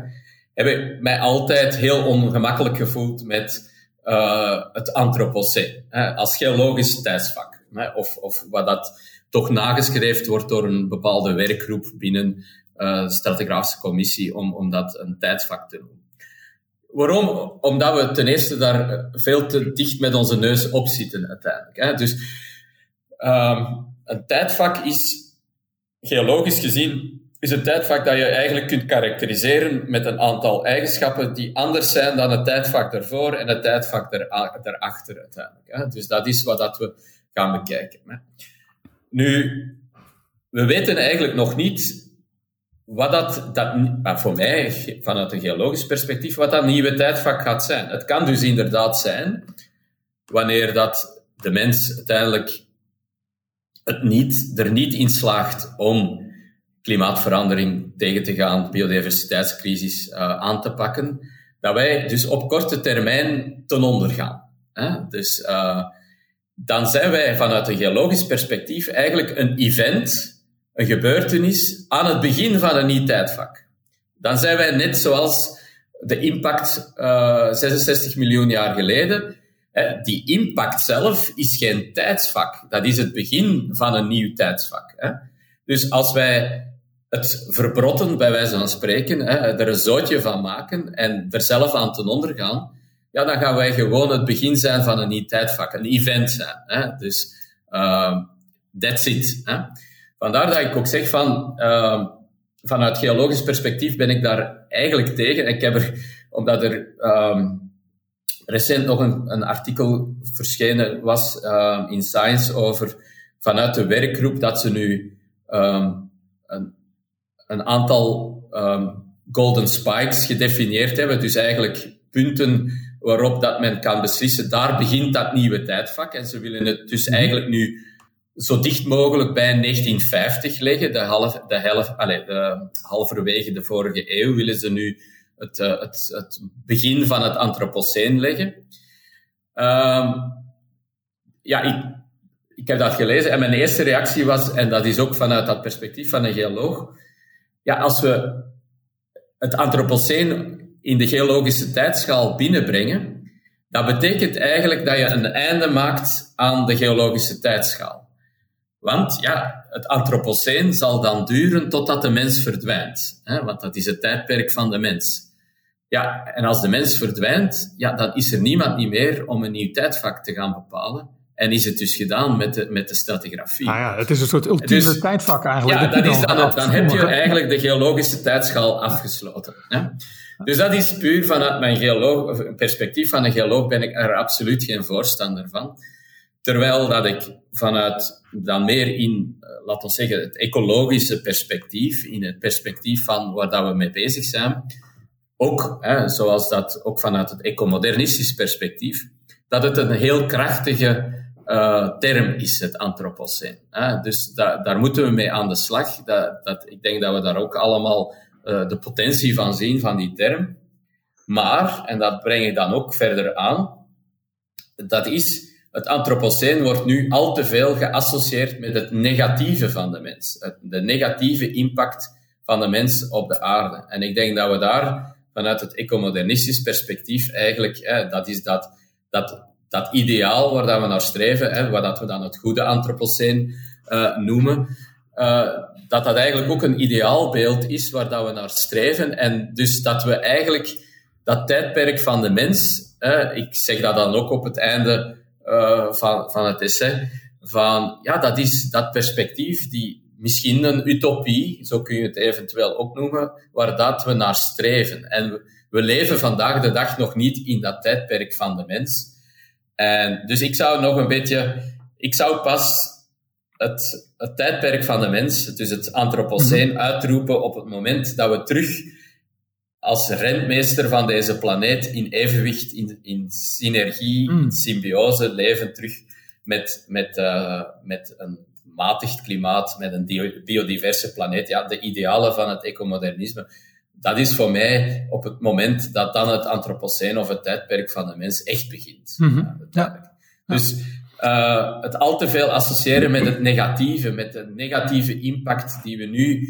heb ik mij altijd heel ongemakkelijk gevoeld met uh, het Anthropoceen, hè, als geologisch tijdsvak. Hè, of, of wat dat toch nagestreefd wordt door een bepaalde werkgroep binnen uh, de stratigrafische commissie om, om dat een tijdsvak te noemen. Waarom? Omdat we ten eerste daar veel te dicht met onze neus op zitten uiteindelijk. Hè. Dus um, een tijdvak is geologisch gezien is een tijdvak dat je eigenlijk kunt karakteriseren met een aantal eigenschappen die anders zijn dan het tijdvak ervoor en het tijdvak erachter uiteindelijk. Hè. Dus dat is wat dat we gaan bekijken. Hè. Nu, we weten eigenlijk nog niet wat dat, dat, voor mij, vanuit een geologisch perspectief, wat dat nieuwe tijdvak gaat zijn. Het kan dus inderdaad zijn, wanneer dat de mens uiteindelijk het niet, er niet in slaagt om klimaatverandering tegen te gaan, biodiversiteitscrisis uh, aan te pakken, dat wij dus op korte termijn ten onder gaan. Hè? Dus uh, dan zijn wij vanuit een geologisch perspectief eigenlijk een event, een gebeurtenis aan het begin van een nieuw tijdvak. Dan zijn wij net zoals de impact uh, 66 miljoen jaar geleden. Die impact zelf is geen tijdsvak. Dat is het begin van een nieuw tijdsvak. Dus als wij het verbrotten, bij wijze van spreken, hè, er een zootje van maken en er zelf aan ten ondergaan, ja, dan gaan wij gewoon het begin zijn van een nieuw tijdvak, een event zijn. Hè. Dus uh, that's it. Hè. Vandaar dat ik ook zeg van, uh, vanuit geologisch perspectief ben ik daar eigenlijk tegen. Ik heb er, omdat er um, recent nog een, een, artikel verschenen was in Science over vanuit de werkgroep dat ze nu een een aantal um, golden spikes gedefinieerd hebben. Dus eigenlijk punten waarop dat men kan beslissen, daar begint dat nieuwe tijdvak. En ze willen het dus mhm. eigenlijk nu zo dicht mogelijk bij 1950 leggen. De, half, de, helft, allez, de halverwege de vorige eeuw willen ze nu het, uh, het, het begin van het Anthropoceen leggen. Um, ja, ik, ik heb dat gelezen en mijn eerste reactie was, en dat is ook vanuit dat perspectief van een geoloog, ja, als we het Anthropoceen in de geologische tijdschaal binnenbrengen, dat betekent eigenlijk dat je een einde maakt aan de geologische tijdschaal. Want ja, het Anthropoceen zal dan duren totdat de mens verdwijnt. Hè? Want dat is het tijdperk van de mens. Ja, en als de mens verdwijnt, ja, dan is er niemand niet meer om een nieuw tijdvak te gaan bepalen. En is het dus gedaan met de, met de stratigrafie. Ah ja, het is een soort ultieme dus, tijdvak eigenlijk. Ja, dat is dan, dan, heb je eigenlijk de geologische tijdschaal afgesloten. Dus dat is puur vanuit mijn geoloog, perspectief van een geoloog ben ik er absoluut geen voorstander van. Terwijl dat ik vanuit dan meer in, eh, laten we zeggen, het ecologische perspectief, in het perspectief van waar dat we mee bezig zijn, ook, hè, zoals dat ook vanuit het ecomodernistisch perspectief, dat het een heel krachtige uh, term is, het antropoceen. Dus da daar moeten we mee aan de slag. Dat, ik denk dat we daar ook allemaal uh, de potentie van zien, van die term. Maar, en dat breng ik dan ook verder aan, dat is, het antropoceen wordt nu al te veel geassocieerd met het negatieve van de mens. De negatieve impact van de mens op de aarde. En ik denk dat we daar, vanuit het ecomodernistisch perspectief, eigenlijk, dat is dat, dat dat ideaal waar dat we naar streven, hè, wat dat we dan het goede antropoceen uh, noemen, uh, dat dat eigenlijk ook een ideaalbeeld is waar dat we naar streven. En dus dat we eigenlijk dat tijdperk van de mens, ik zeg dat dan ook op het einde van, van het essay, van ja, dat is dat perspectief die misschien een utopie, zo kun je het eventueel ook noemen, waar dat we naar streven. En we, we leven vandaag de dag nog niet in dat tijdperk van de mens. En dus ik zou nog een beetje, ik zou pas het, het tijdperk van de mens, dus het Anthropoceen, mhm. uitroepen op het moment dat we terug als rentmeester van deze planeet in evenwicht, in, in synergie, in mm. symbiose leven terug met, met, uh, met een matig klimaat, met een biodiverse planeet. Ja, de idealen van het ecomodernisme dat is voor mij op het moment dat dan het antropoceen of het tijdperk van de mens echt begint. Mhm. ja. Dus uh, het al te veel associëren met het negatieve, met de negatieve impact die we nu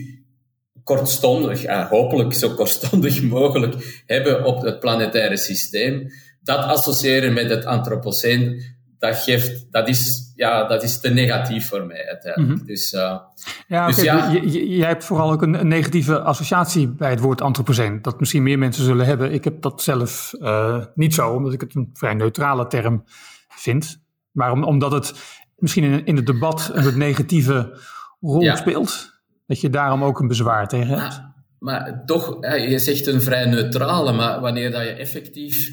kortstondig, uh, hopelijk zo kortstondig [LAUGHS] mogelijk hebben op het planetaire systeem, dat associëren met het antropoceen, dat, geeft, dat, is, ja, dat is te negatief voor mij uiteindelijk. Mhm. Dus, uh, ja, dus ja. jij hebt vooral ook een, negatieve associatie bij het woord antropoceen. Dat misschien meer mensen zullen hebben. Ik heb dat zelf uh, niet zo, omdat ik het een vrij neutrale term vind. Maar omdat het misschien in, in het debat een negatieve rol speelt, dat je daarom ook een bezwaar tegen hebt. Maar, maar toch, je zegt een vrij neutrale, maar wanneer dat je effectief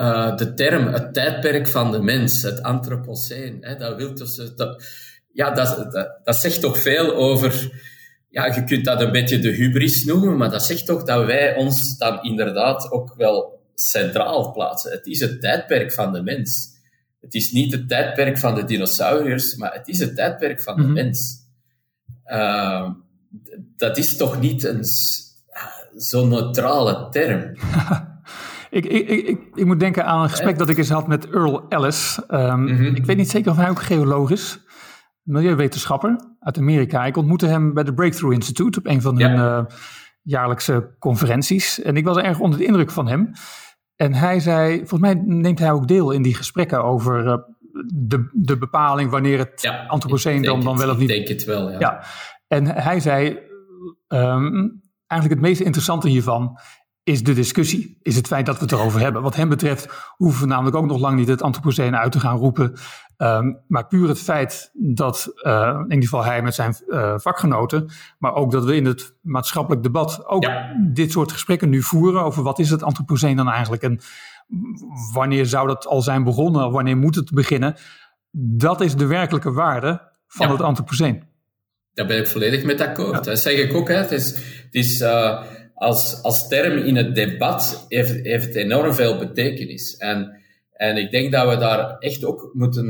uh, de term, het tijdperk van de mens, het antropoceen, hè, dat wil tussen, dat, ja, dat, dat, dat zegt toch veel over, ja, je kunt dat een beetje de hubris noemen, maar dat zegt toch dat wij ons dan inderdaad ook wel centraal plaatsen. Het is het tijdperk van de mens. Het is niet het tijdperk van de dinosauriërs, maar het is het tijdperk van de mhm. mens. Uh, dat is toch niet een zo'n neutrale term? [LAUGHS] Ik, ik, ik, ik, moet denken aan een gesprek dat ik eens had met Earl Ellis. Um, Ik weet niet zeker of hij ook geoloog is. Milieuwetenschapper uit Amerika. Ik ontmoette hem bij de Breakthrough Institute op een van hun uh, jaarlijkse conferenties. En ik was erg onder de indruk van hem. En hij zei, volgens mij neemt hij ook deel in die gesprekken over uh, de, de bepaling wanneer het ja, antropoceen dan, dan wel of niet. Ik denk het wel, ja. ja. En hij zei, um, eigenlijk het meest interessante hiervan is de discussie, is het feit dat we het erover hebben. Wat hem betreft hoeven we namelijk ook nog lang niet het antropoceen uit te gaan roepen. Um, maar puur het feit dat, uh, in ieder geval hij met zijn uh, vakgenoten, maar ook dat we in het maatschappelijk debat ook dit soort gesprekken nu voeren over wat is het antropoceen dan eigenlijk en wanneer zou dat al zijn begonnen of wanneer moet het beginnen. Dat is de werkelijke waarde van het antropoceen. Daar ben ik volledig met akkoord. Dat zeg ik ook. Hè. Het is, het is uh, als, als term in het debat heeft, heeft enorm veel betekenis. En, en ik denk dat we daar echt ook moeten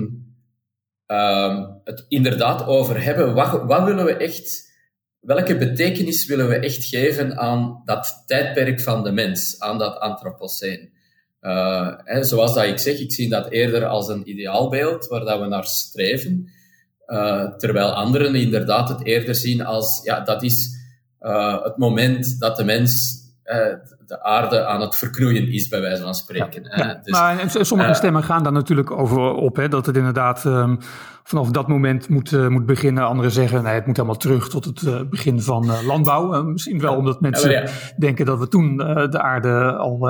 um, het inderdaad over hebben. Wat, wat willen we echt, welke betekenis willen we echt geven aan dat tijdperk van de mens, aan dat antropoceen? Uh, zoals dat ik zeg, ik zie dat eerder als een ideaalbeeld waar dat we naar streven. Uh, terwijl anderen inderdaad het eerder zien als, ja, dat is uh, het moment dat de mens uh, de aarde aan het verknoeien is, bij wijze van spreken. Ja, dus, maar sommige uh, stemmen gaan daar natuurlijk over op, hè, dat het inderdaad um, vanaf dat moment moet, moet beginnen. Anderen zeggen, nee, het moet helemaal terug tot het begin van landbouw. misschien wel omdat mensen ja, denken dat we toen de aarde al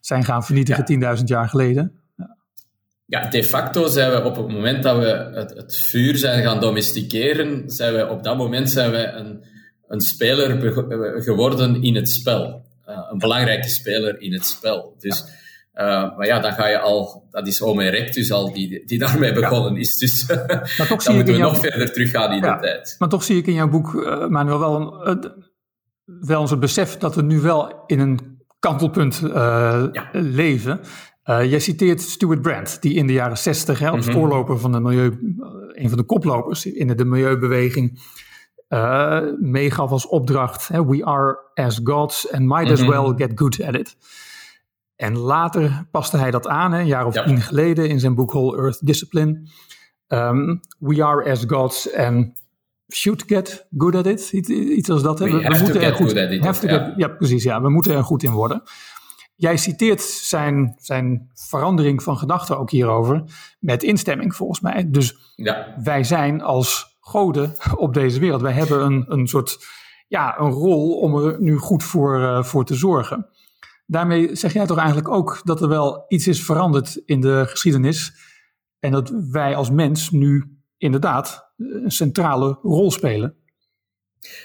zijn gaan vernietigen, ja. 10.000 jaar geleden. Ja, de facto zijn we op het moment dat we het, het vuur zijn gaan domesticeren, zijn we op dat moment zijn we een een speler geworden in het spel. Uh, een belangrijke speler in het spel. Dus, uh, maar ja, dan ga je al, dat is Homo erectus al die, die daarmee begonnen is. Dus maar toch [LAUGHS] dan moeten we nog verder teruggaan in ja, de tijd. Maar toch zie ik in jouw boek, uh, Manuel, wel een, wel het besef dat we nu wel in een kantelpunt ja. leven. Jij citeert Stuart Brand, die in de jaren 60 hè, als mm -hmm. voorloper van de milieu, een van de koplopers in de milieubeweging, uh, meegaf als opdracht: hè, We are as gods and might as mhm. well get good at it. En later paste hij dat aan, hè, een jaar of ja. tien geleden, in zijn boek Whole Earth Discipline. Um, we are as gods and should get good at it. Iets, iets als dat. We, we moeten er goed, it, have ja. Get, ja, precies. Ja, we moeten er goed in worden. Jij citeert zijn, zijn verandering van gedachten ook hierover met instemming volgens mij. Dus ja. wij zijn als goden op deze wereld. Wij hebben een, een soort ja, een rol om er nu goed voor, uh, voor te zorgen. Daarmee zeg jij toch eigenlijk ook dat er wel iets is veranderd in de geschiedenis. En dat wij als mens nu inderdaad een centrale rol spelen.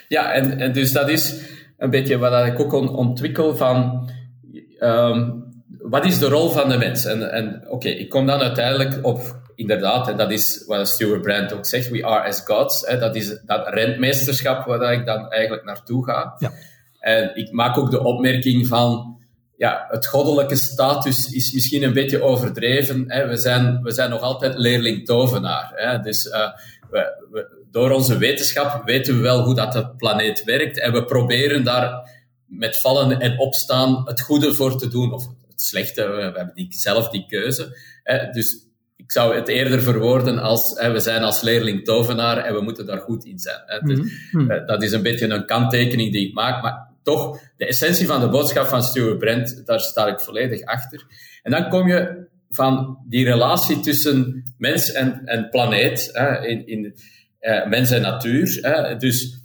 Ja, en, en dus dat is een beetje wat ik ook on, ontwikkel van. Um, wat is de rol van de mens? En, en oké, ik kom dan uiteindelijk op inderdaad, en dat is wat Stuart Brand ook zegt, we are as gods. Hè, dat is dat rentmeesterschap waar ik dan eigenlijk naartoe ga. Ja. En ik maak ook de opmerking van, ja, het goddelijke status is misschien een beetje overdreven. Hè. We, zijn, we zijn nog altijd leerling-tovenaar. Hè. Dus uh, we, we, door onze wetenschap weten we wel hoe dat de planeet werkt. En we proberen daar met vallen en opstaan het goede voor te doen. Of het slechte, we, we hebben die, zelf die keuze. Hè. Dus ik zou het eerder verwoorden als hè, we zijn als leerling tovenaar en we moeten daar goed in zijn. Hè. Dus, mm -hmm. dat is een beetje een kanttekening die ik maak, maar toch, de essentie van de boodschap van Stuart Brent, daar sta ik volledig achter. En dan kom je van die relatie tussen mens en, en planeet, hè, in, in uh, mens en natuur. Hè. Dus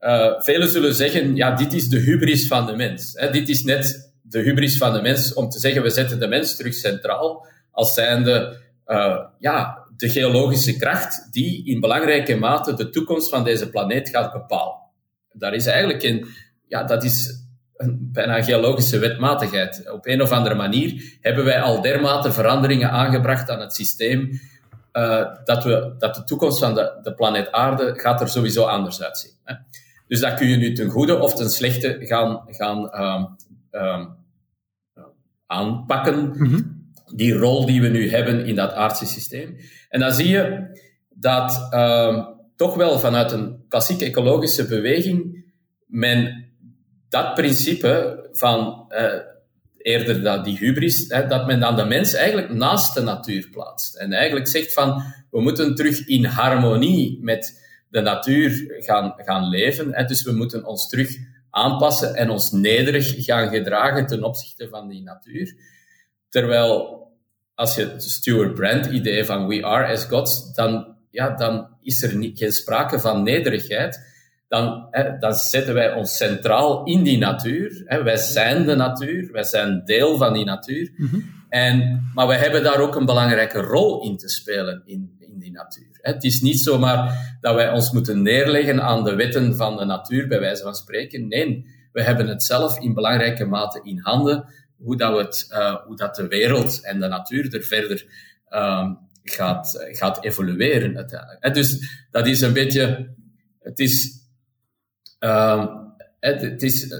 uh, velen zullen zeggen, ja, dit is de hubris van de mens. Hè. Dit is net de hubris van de mens om te zeggen, we zetten de mens terug centraal, als zijnde, uh, ja, de geologische kracht die in belangrijke mate de toekomst van deze planeet gaat bepalen. Daar is eigenlijk een, ja, dat is een bijna geologische wetmatigheid. Op een of andere manier hebben wij al dermate veranderingen aangebracht aan het systeem uh, dat, we, dat de toekomst van de, de planeet Aarde gaat er sowieso anders uitzien. Hè. Dus dat kun je nu ten goede of ten slechte gaan, gaan um, um, aanpakken. -hmm. Die rol die we nu hebben in dat aardse systeem. En dan zie je dat um, toch wel vanuit een klassieke ecologische beweging men dat principe van uh, eerder dat die hubris, hè, dat men dan de mens eigenlijk naast de natuur plaatst. En eigenlijk zegt van, we moeten terug in harmonie met de natuur gaan, gaan leven. Hè. Dus we moeten ons terug aanpassen en ons nederig gaan gedragen ten opzichte van die natuur. Terwijl, als je het Stuart Brand idee van we are as gods, dan, ja, dan is er niet, geen sprake van nederigheid dan, hè, dan zetten wij ons centraal in die natuur. Hè. Wij zijn de natuur, wij zijn deel van die natuur. Mm -hmm. en, maar wij hebben daar ook een belangrijke rol in te spelen in, in die natuur. Hè. Het is niet zomaar dat wij ons moeten neerleggen aan de wetten van de natuur, bij wijze van spreken. Nee, we hebben het zelf in belangrijke mate in handen, hoe dat, we het, uh, hoe dat de wereld en de natuur er verder um, gaat, gaat evolueren uiteindelijk. Dus dat is een beetje... Het is Uh, het, is,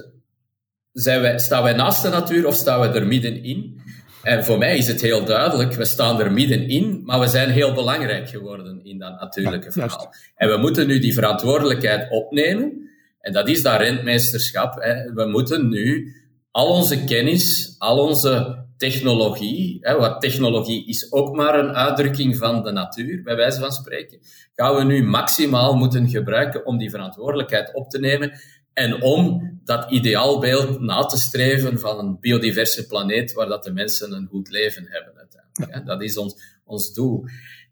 zijn wij, staan wij naast de natuur of staan we er middenin? En voor mij is het heel duidelijk, we staan er middenin, maar we zijn heel belangrijk geworden in dat natuurlijke ja, verhaal. En we moeten nu die verantwoordelijkheid opnemen. En dat is dat rentmeesterschap. Hè. We moeten nu al onze kennis, al onze technologie, hè, wat technologie is ook maar een uitdrukking van de natuur, bij wijze van spreken, gaan we nu maximaal moeten gebruiken om die verantwoordelijkheid op te nemen en om dat ideaalbeeld na te streven van een biodiverse planeet waar dat de mensen een goed leven hebben uiteindelijk. Hè. Dat is ons, ons doel.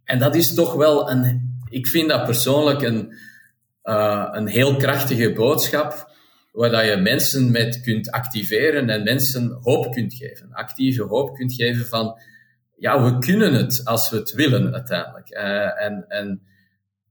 En dat is toch wel een, ik vind dat persoonlijk een, uh, een heel krachtige boodschap, waar dat je mensen met kunt activeren en mensen hoop kunt geven. Actieve hoop kunt geven van, ja, we kunnen het als we het willen uiteindelijk. Uh, en, en,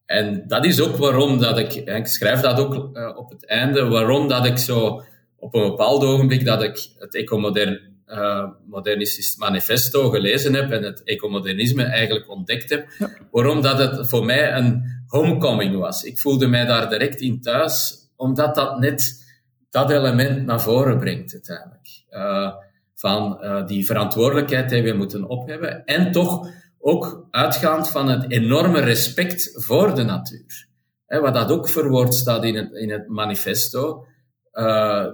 en dat is ook waarom dat ik, ik schrijf dat ook uh, op het einde, waarom dat ik zo op een bepaald ogenblik dat ik het ecomodern uh, modernistisch manifesto gelezen heb en het ecomodernisme eigenlijk ontdekt heb, ja. waarom dat het voor mij een homecoming was. Ik voelde mij daar direct in thuis, omdat dat net dat element naar voren brengt uiteindelijk. Uh, van uh, die verantwoordelijkheid die we moeten ophebben en toch ook uitgaand van het enorme respect voor de natuur. Hè, wat dat ook verwoord staat in het, in het manifesto. Uh,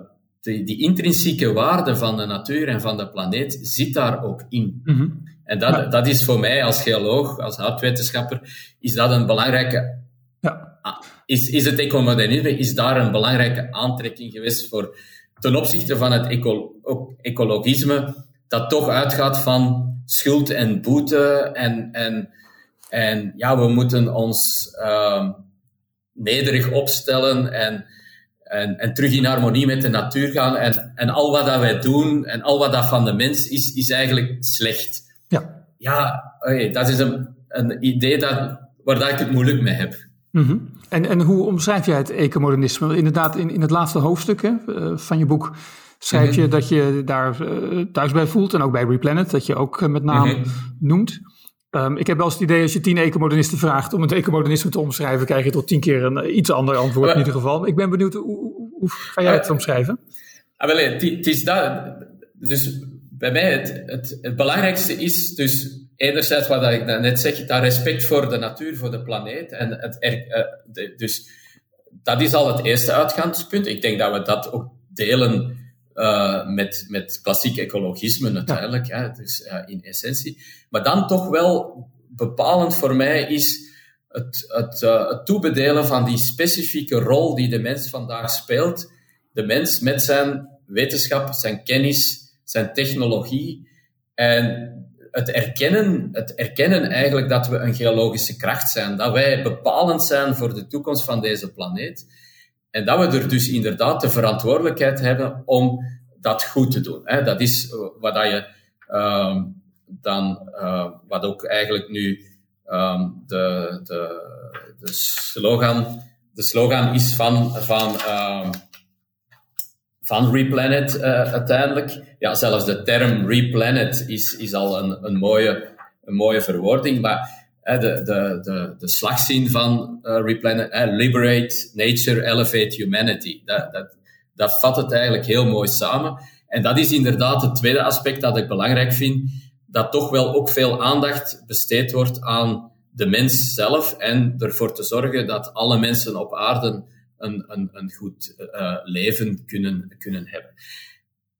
die, die intrinsieke waarde van de natuur en van de planeet zit daar ook in. Mm -hmm. En dat, ja. dat is voor mij als geoloog, als houtwetenschapper, is dat een belangrijke ja is, is het ecomodernisme is daar een belangrijke aantrekking geweest voor ten opzichte van het eco, ecologisme, dat toch uitgaat van schuld en boete en, en, en ja, we moeten ons uh, nederig opstellen en, en, en terug in harmonie met de natuur gaan. En, en al wat dat wij doen en al wat dat van de mens is, is eigenlijk slecht. Ja, ja okay, dat is een, een idee dat, waar dat ik het moeilijk mee heb. Mm -hmm. En, en hoe omschrijf jij het ecomodernisme? Inderdaad, in, in het laatste hoofdstuk hè, uh, van je boek schrijf je -hmm. dat je daar uh, thuis bij voelt. En ook bij Replanet, dat je ook uh, met naam mm -hmm. noemt. Um, ik heb wel eens het idee, als je tien ecomodernisten vraagt om het ecomodernisme te omschrijven, krijg je tot tien keer een iets ander antwoord in ieder geval. Ik ben benieuwd, hoe, hoe, hoe ga jij het omschrijven? Ah, wel, het is dat. Dus bij mij, het, het, het belangrijkste is dus enerzijds wat ik net zeg, dat respect voor de natuur, voor de planeet. En het, uh, de, dus dat is al het eerste uitgangspunt. Ik denk dat we dat ook delen uh, met, met klassiek ecologisme natuurlijk, ja. hè, dus uh, in essentie. Maar dan toch wel bepalend voor mij is het, het, het toebedelen van die specifieke rol die de mens vandaag speelt. De mens met zijn wetenschap, zijn kennis, zijn technologie. En het erkennen, het erkennen eigenlijk dat we een geologische kracht zijn, dat wij bepalend zijn voor de toekomst van deze planeet. En dat we er dus inderdaad de verantwoordelijkheid hebben om dat goed te doen. Dat is wat dat je uh, dan, uh, wat ook eigenlijk nu um, de, de, de, slogan, de slogan is van, van uh, van Replanet uh, uiteindelijk. Ja, zelfs de term Replanet is, is al een, een, mooie, een mooie verwoording, maar de, de, de, de slagzin van uh, Replanet, Liberate Nature, Elevate Humanity, dat, dat, dat vat het eigenlijk heel mooi samen. En dat is inderdaad het tweede aspect dat ik belangrijk vind, dat toch wel ook veel aandacht besteed wordt aan de mens zelf en ervoor te zorgen dat alle mensen op aarde een, een, een goed uh, leven kunnen, kunnen hebben.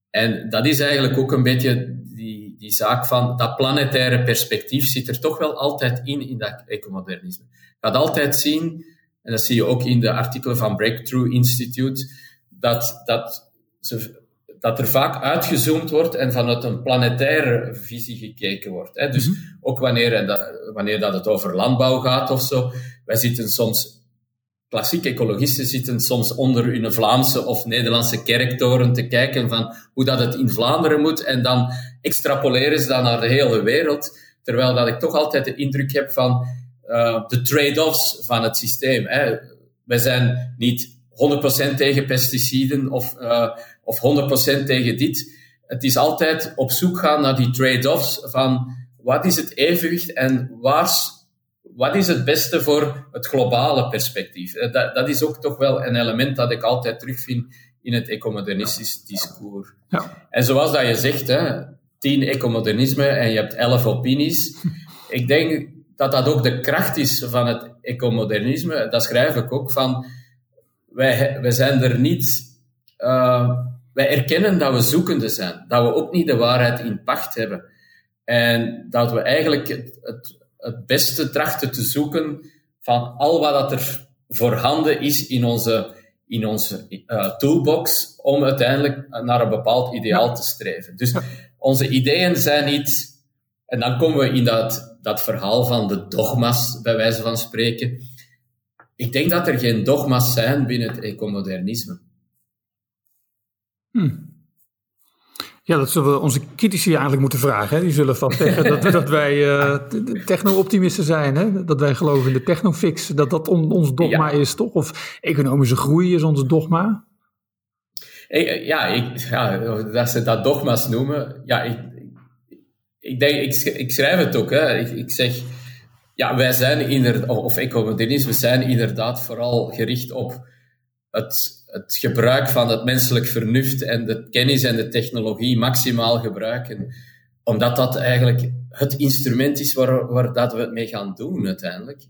En dat is eigenlijk ook een beetje die, die zaak van dat planetaire perspectief zit er toch wel altijd in, in dat ecomodernisme. Je gaat altijd zien, en dat zie je ook in de artikelen van Breakthrough Institute, dat, dat, ze, dat er vaak uitgezoomd wordt en vanuit een planetaire visie gekeken wordt. Hè. Dus mm -hmm. ook wanneer, dat, wanneer dat het over landbouw gaat of zo, wij zitten soms klassieke ecologisten zitten soms onder hun Vlaamse of Nederlandse kerktoren te kijken van hoe dat het in Vlaanderen moet en dan extrapoleren ze dat naar de hele wereld. Terwijl dat ik toch altijd de indruk heb van uh, de trade-offs van het systeem. Hè. Wij zijn niet 100% tegen pesticiden of, uh, of 100% tegen dit. Het is altijd op zoek gaan naar die trade-offs van wat is het evenwicht en waar wat is het beste voor het globale perspectief? Eh, dat, dat is ook toch wel een element dat ik altijd terugvind in het ecomodernistisch discours. Ja. En zoals dat je zegt, hè, tien ecomodernisme en je hebt elf opinies. ik denk dat dat ook de kracht is van het ecomodernisme. Dat schrijf ik ook van. Wij, wij zijn er niet. Uh, wij erkennen dat we zoekende zijn. Dat we ook niet de waarheid in pacht hebben. En dat we eigenlijk het, het het beste trachten te zoeken van al wat dat er voorhanden is in onze, in onze uh, toolbox om uiteindelijk naar een bepaald ideaal te streven. Dus onze ideeën zijn niet... En dan komen we in dat, dat verhaal van de dogma's, bij wijze van spreken. Ik denk dat er geen dogma's zijn binnen het ecomodernisme. Hmm. Ja, dat zullen we onze critici eigenlijk moeten vragen. Hè? Die zullen vast zeggen dat, [LAUGHS] dat wij uh, techno-optimisten zijn. Hè? Dat wij geloven in de technofix. Dat dat ons dogma is, toch? Of economische groei is ons dogma? Eh, ja, ik, ja, dat ze dat dogma's noemen. Ja, ik, ik, denk, ik, ik schrijf het ook. Hè. Ik, ik zeg, ja, wij zijn inderdaad, of ecomodernisme zijn inderdaad vooral gericht op het het gebruik van het menselijk vernuft en de kennis en de technologie maximaal gebruiken. Omdat dat eigenlijk het instrument is waar, waar dat we het mee gaan doen uiteindelijk.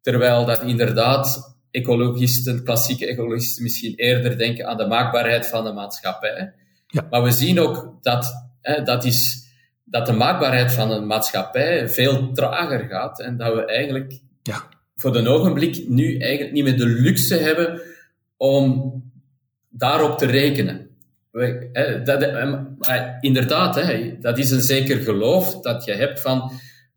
Terwijl dat inderdaad ecologisten, klassieke ecologisten misschien eerder denken aan de maakbaarheid van de maatschappij. Ja. Maar we zien ook dat, hè, dat, is, dat de maakbaarheid van een maatschappij veel trager gaat en dat we eigenlijk ja. voor de ogenblik nu eigenlijk niet meer de luxe hebben om daarop te rekenen. Dat, inderdaad, hè, dat is een zeker geloof dat je hebt van.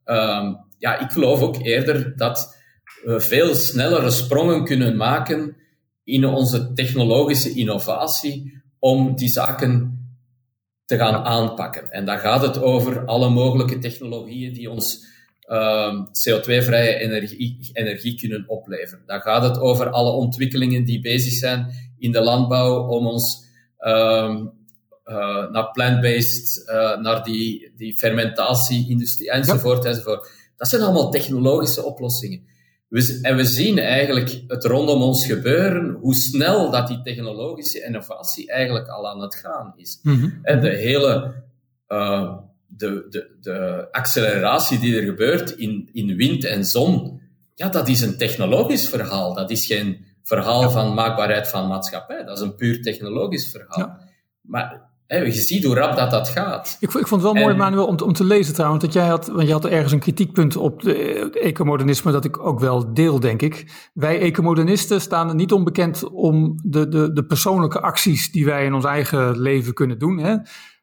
Um, ja, ik geloof ook eerder dat we veel snellere sprongen kunnen maken in onze technologische innovatie om die zaken te gaan aanpakken. En dan gaat het over alle mogelijke technologieën die ons uh, CO2-vrije energie, energie kunnen opleveren. Dan gaat het over alle ontwikkelingen die bezig zijn in de landbouw om ons uh, uh, naar plant-based, uh, naar die, die fermentatie-industrie enzovoort, ja. enzovoort. Dat zijn allemaal technologische oplossingen. We, en we zien eigenlijk het rondom ons gebeuren, hoe snel dat die technologische innovatie eigenlijk al aan het gaan is. Mm -hmm. En de hele uh, de, de, de acceleratie die er gebeurt in, in wind en zon, ja, dat is een technologisch verhaal. Dat is geen verhaal van maakbaarheid van maatschappij. Dat is een puur technologisch verhaal. Ja. Maar hè, je ziet hoe rap dat, dat gaat. Ik, ik vond het wel mooi, Manuel, om, om te lezen trouwens, dat jij had, want je had ergens een kritiekpunt op de, het ecomodernisme, dat ik ook wel deel, denk ik. Wij ecomodernisten staan niet onbekend om de, de, de persoonlijke acties die wij in ons eigen leven kunnen doen. Hè?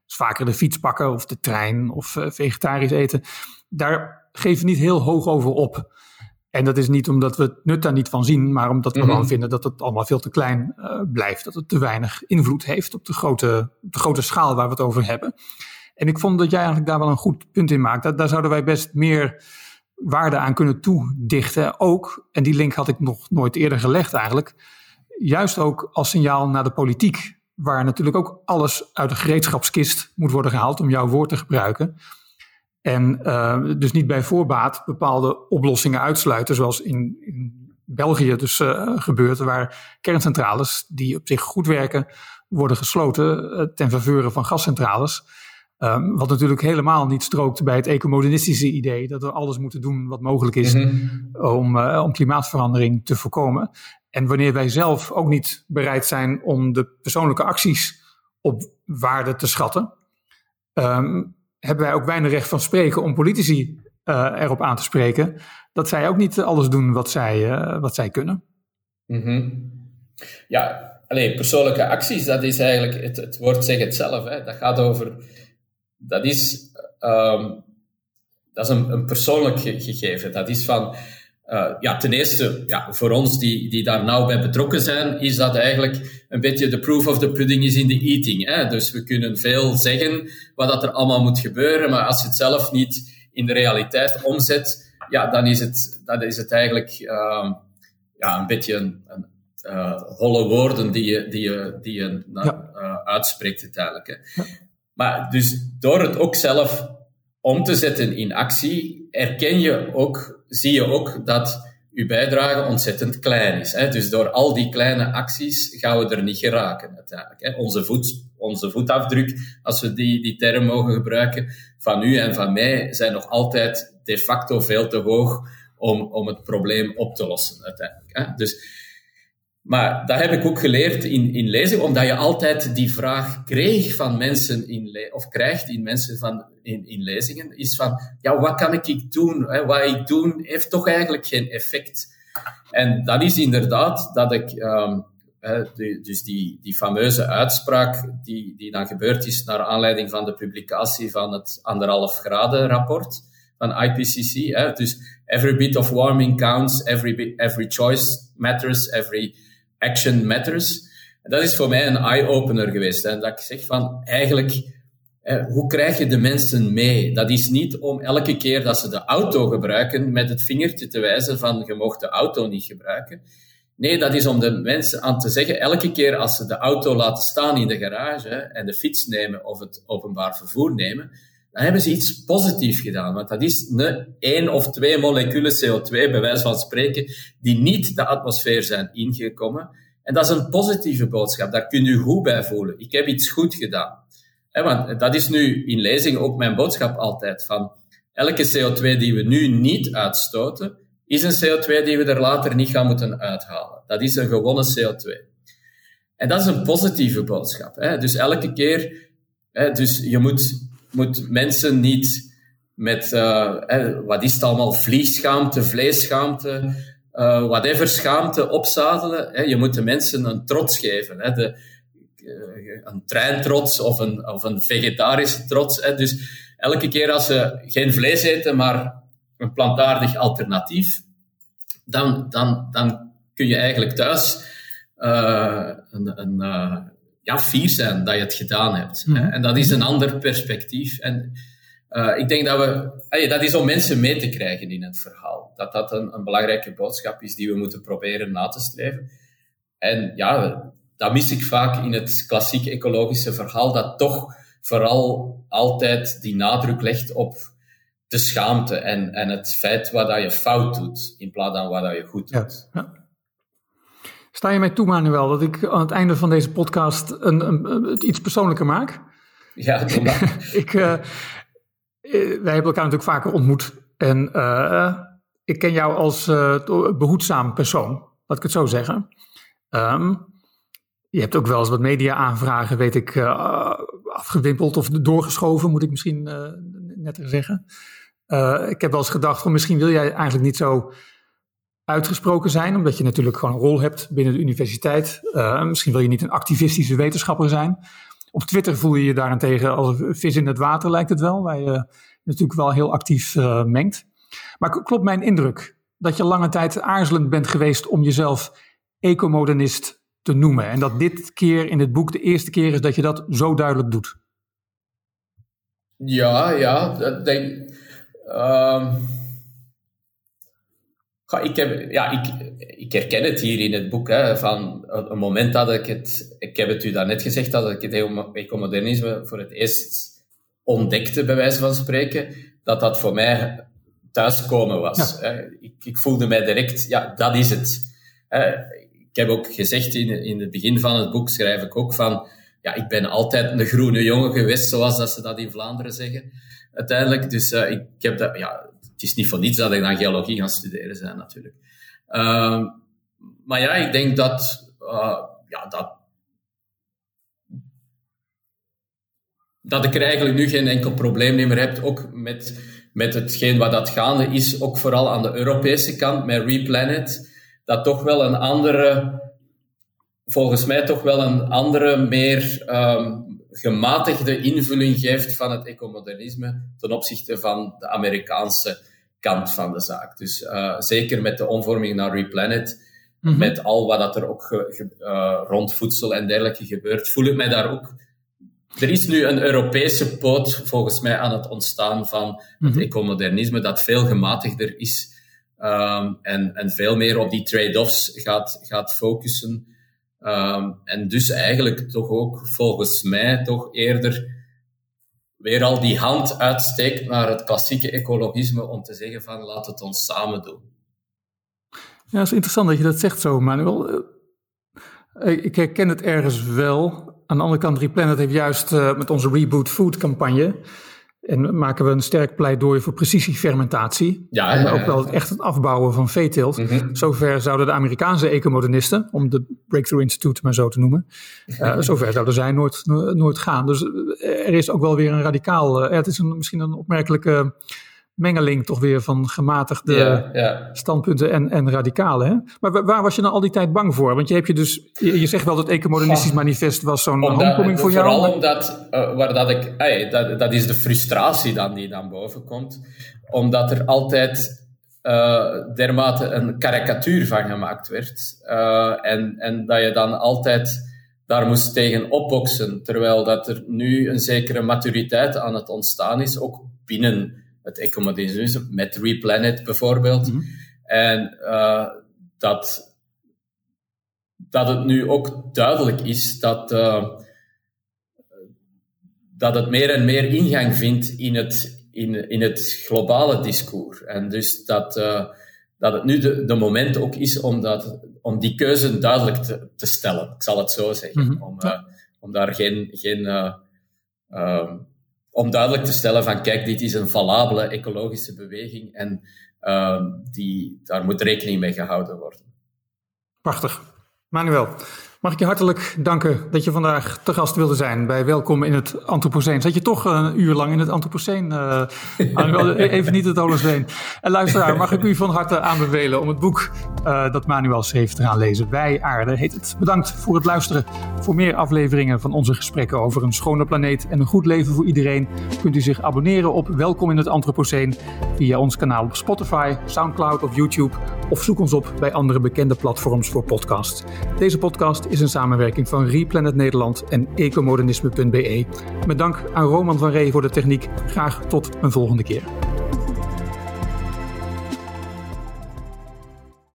Dus vaker de fiets pakken of de trein of vegetarisch eten. Daar geven we niet heel hoog over op. En dat is niet omdat we het nut daar niet van zien, maar omdat we mm gewoon vinden dat het allemaal veel te klein blijft. Dat het te weinig invloed heeft op de, grote, de grote schaal waar we het over hebben. En ik vond dat jij eigenlijk daar wel een goed punt in maakt. daar zouden wij best meer waarde aan kunnen toedichten. Ook, en die link had ik nog nooit eerder gelegd eigenlijk, juist ook als signaal naar de politiek. Waar natuurlijk ook alles uit de gereedschapskist moet worden gehaald, om jouw woord te gebruiken. En uh, dus niet bij voorbaat bepaalde oplossingen uitsluiten, zoals in, in België dus uh, gebeurt, waar kerncentrales die op zich goed werken, worden gesloten uh, ten faveur van gascentrales. Um, wat natuurlijk helemaal niet strookt bij het ecomodernistische idee dat we alles moeten doen wat mogelijk is mhm. om, uh, om klimaatverandering te voorkomen. En wanneer wij zelf ook niet bereid zijn om de persoonlijke acties op waarde te schatten, um, hebben wij ook weinig recht van spreken om politici uh, erop aan te spreken dat zij ook niet alles doen wat zij, uh, wat zij kunnen. -hmm. Ja, alleen persoonlijke acties, dat is eigenlijk, het, het woord zegt het zelf, hè. dat gaat over dat is, um, dat is een persoonlijk gegeven. Dat is van, uh, ja, ten eerste, ja, voor ons die, die daar nauw bij betrokken zijn, is dat eigenlijk een beetje de proof of the pudding is in the eating. Hè? Dus we kunnen veel zeggen wat dat er allemaal moet gebeuren, maar als je het zelf niet in de realiteit omzet, ja, dan is het, dan is het eigenlijk uh, ja, een beetje een, een uh, holle woorden die je, die je, die je ja. uh, uitspreekt uiteindelijk. Hè. Ja. Maar dus door het ook zelf om te zetten in actie, erken je ook, zie je ook dat uw bijdrage ontzettend klein is. Hè? Dus door al die kleine acties gaan we er niet geraken uiteindelijk. Hè? Onze, voet, onze voetafdruk, als we die, die term mogen gebruiken, van u en van mij, zijn nog altijd de facto veel te hoog om, om het probleem op te lossen uiteindelijk. Hè? Dus maar dat heb ik ook geleerd in, in lezen, omdat je altijd die vraag kreeg van mensen in of krijgt in mensen van, in, in lezingen, is van, ja, wat kan ik doen? Wat ik doe heeft toch eigenlijk geen effect. En dat is inderdaad dat ik, um, dus die, die fameuze uitspraak die, die dan gebeurd is naar aanleiding van de publicatie van het anderhalf graden rapport van IPCC. Hè, dus every bit of warming counts, every, every choice matters, every action matters. dat is voor mij een eye-opener geweest. Hè, dat ik zeg van, eigenlijk, hoe krijg je de mensen mee? Dat is niet om elke keer dat ze de auto gebruiken met het vingertje te wijzen van, je mocht de auto niet gebruiken. Nee, dat is om de mensen aan te zeggen, elke keer als ze de auto laten staan in de garage en de fiets nemen of het openbaar vervoer nemen, dan hebben ze iets positiefs gedaan. Want dat is een één of twee moleculen CO2, bij wijze van spreken, die niet de atmosfeer zijn ingekomen. En dat is een positieve boodschap. Daar kun je goed bij voelen. Ik heb iets goed gedaan. want dat is nu in lezing ook mijn boodschap altijd. Van elke CO2 die we nu niet uitstoten, is een CO2 die we er later niet gaan moeten uithalen. Dat is een gewone CO2. En dat is een positieve boodschap. Dus elke keer, dus je moet moet mensen niet met, uh, wat is het allemaal, vliegschaamte, vleesschaamte, uh, whatever schaamte opzadelen. Hè. Je moet de mensen een trots geven. Hè. De, uh, een treintrots of een, of een vegetarische trots. Hè. Dus elke keer als ze geen vlees eten, maar een plantaardig alternatief, dan, dan, dan kun je eigenlijk thuis een, een ja, fier zijn dat je het gedaan hebt. Mhm. En dat is een ander perspectief. En uh, ik denk dat we, dat is om mensen mee te krijgen in het verhaal. Dat dat een, een, belangrijke boodschap is die we moeten proberen na te streven. En ja, dat mis ik vaak in het klassieke ecologische verhaal, dat toch vooral altijd die nadruk legt op de schaamte en, en het feit wat dat je fout doet, in plaats van wat dat je goed doet. Ja, ja. Sta je mij toe, Manuel, dat ik aan het einde van deze podcast een, iets persoonlijker maak? Ja, doe maar. [LAUGHS] ik, uh, wij hebben elkaar natuurlijk vaker ontmoet. En uh, ik ken jou als uh, behoedzaam persoon, laat ik het zo zeggen. Um, je hebt ook wel eens wat media-aanvragen, weet ik, afgewimpeld of doorgeschoven, moet ik misschien netter zeggen. ik heb wel eens gedacht, van misschien wil jij eigenlijk niet zo uitgesproken zijn, omdat je natuurlijk gewoon een rol hebt binnen de universiteit. Uh, misschien wil je niet een activistische wetenschapper zijn. Op Twitter voel je je daarentegen als een vis in het water, lijkt het wel, waar je natuurlijk wel heel actief uh, mengt. Maar klopt mijn indruk dat je lange tijd aarzelend bent geweest om jezelf ecomodernist te noemen. En dat dit keer in het boek de eerste keer is dat je dat zo duidelijk doet. Ja, ja. Dat denk, uh, ik, heb, ja, ik, ik herken het hier in het boek. Hè, van het moment dat ik het... Ik heb het u daarnet gezegd, dat ik het ecomodernisme voor het eerst ontdekte, bij wijze van spreken, dat dat voor mij thuiskomen was. Ik, ik, voelde mij direct, ja, dat is het. Ik heb ook gezegd in, in het begin van het boek, schrijf ik ook van, ja, ik ben altijd een groene jongen geweest, zoals dat ze dat in Vlaanderen zeggen, uiteindelijk. Dus uh, ik heb dat, ja, het is niet voor niets dat ik dan geologie gaan studeren zijn, natuurlijk. Uh, maar ja, ik denk dat, uh, ja, dat, dat ik er eigenlijk nu geen enkel probleem meer heb, ook met, met hetgeen wat dat gaande is, ook vooral aan de Europese kant, met Replanet, dat toch wel een andere, volgens mij toch wel een andere, meer um, gematigde invulling geeft van het ecomodernisme ten opzichte van de Amerikaanse kant van de zaak. Dus uh, zeker met de omvorming naar Replanet, mm met al wat dat er ook ge, uh, rond voedsel en dergelijke gebeurt, voel ik mij daar ook er is nu een Europese poot, volgens mij, aan het ontstaan van het mm ecomodernisme, dat veel gematigder is um, en, en veel meer op die trade-offs gaat, gaat focussen. Um, en dus eigenlijk toch ook, volgens mij, toch eerder weer al die hand uitsteekt naar het klassieke ecologisme om te zeggen van laat het ons samen doen. Ja, het is interessant dat je dat zegt zo, Manuel. Eh, ik herken het ergens wel aan de andere kant, Replanet heeft juist uh, met onze Reboot Food campagne. En maken we een sterk pleidooi voor precisiefermentatie. Ja, ja, ook wel echt het afbouwen van veeteelt. Mm -hmm. Zover zouden de Amerikaanse ecomodernisten, om de Breakthrough Institute maar zo te noemen, uh, [LAUGHS] zover zouden zij nooit, nooit gaan. Dus er is ook wel weer een radicaal. Uh, het is een, misschien een opmerkelijke mengeling toch weer van gematigde ja, ja. standpunten en, en radicale. Hè? Maar waar was je dan al die tijd bang voor? Want je, hebt je, dus, je, zegt wel dat het ecomodernistisch manifest was zo'n homecoming voor jou. Vooral omdat, uh, waar dat ik, ey, dat, dat is de frustratie dan die dan boven komt. Omdat er altijd uh, dermate een karikatuur van gemaakt werd. Uh, en, en dat je dan altijd daar moest tegen opboksen. Terwijl dat er nu een zekere maturiteit aan het ontstaan is, ook binnen het ecomodernisme, met Replanet bijvoorbeeld. Mm -hmm. En uh, dat, dat het nu ook duidelijk is dat, uh, dat het meer en meer ingang vindt in het, in, in het globale discours. En dus dat, uh, dat het nu de, de moment ook is om, dat, om die keuze duidelijk te, te stellen. Ik zal het zo zeggen. Mm -hmm. om, om daar geen. geen om duidelijk te stellen van kijk, dit is een valabele ecologische beweging en uh, die, daar moet rekening mee gehouden worden. Prachtig. Manuel, mag ik je hartelijk danken dat je vandaag te gast wilde zijn bij Welkom in het Anthropoceen. Zat je toch een uur lang in het Anthropoceen? Uh, even niet het Holensveen. En luisteraar, mag ik u van harte aanbevelen om het boek dat Manuel schreef te gaan lezen. Wij Aarde heet het. Bedankt voor het luisteren. Voor meer afleveringen van onze gesprekken over een schone planeet en een goed leven voor iedereen kunt u zich abonneren op Welkom in het Anthropoceen via ons kanaal op Spotify, Soundcloud of YouTube of zoek ons op bij andere bekende platforms voor podcasts. Deze podcast is een samenwerking van Replanet Nederland en ecomodernisme.be. Met dank aan Roman van Ree voor de techniek. Graag tot een volgende keer.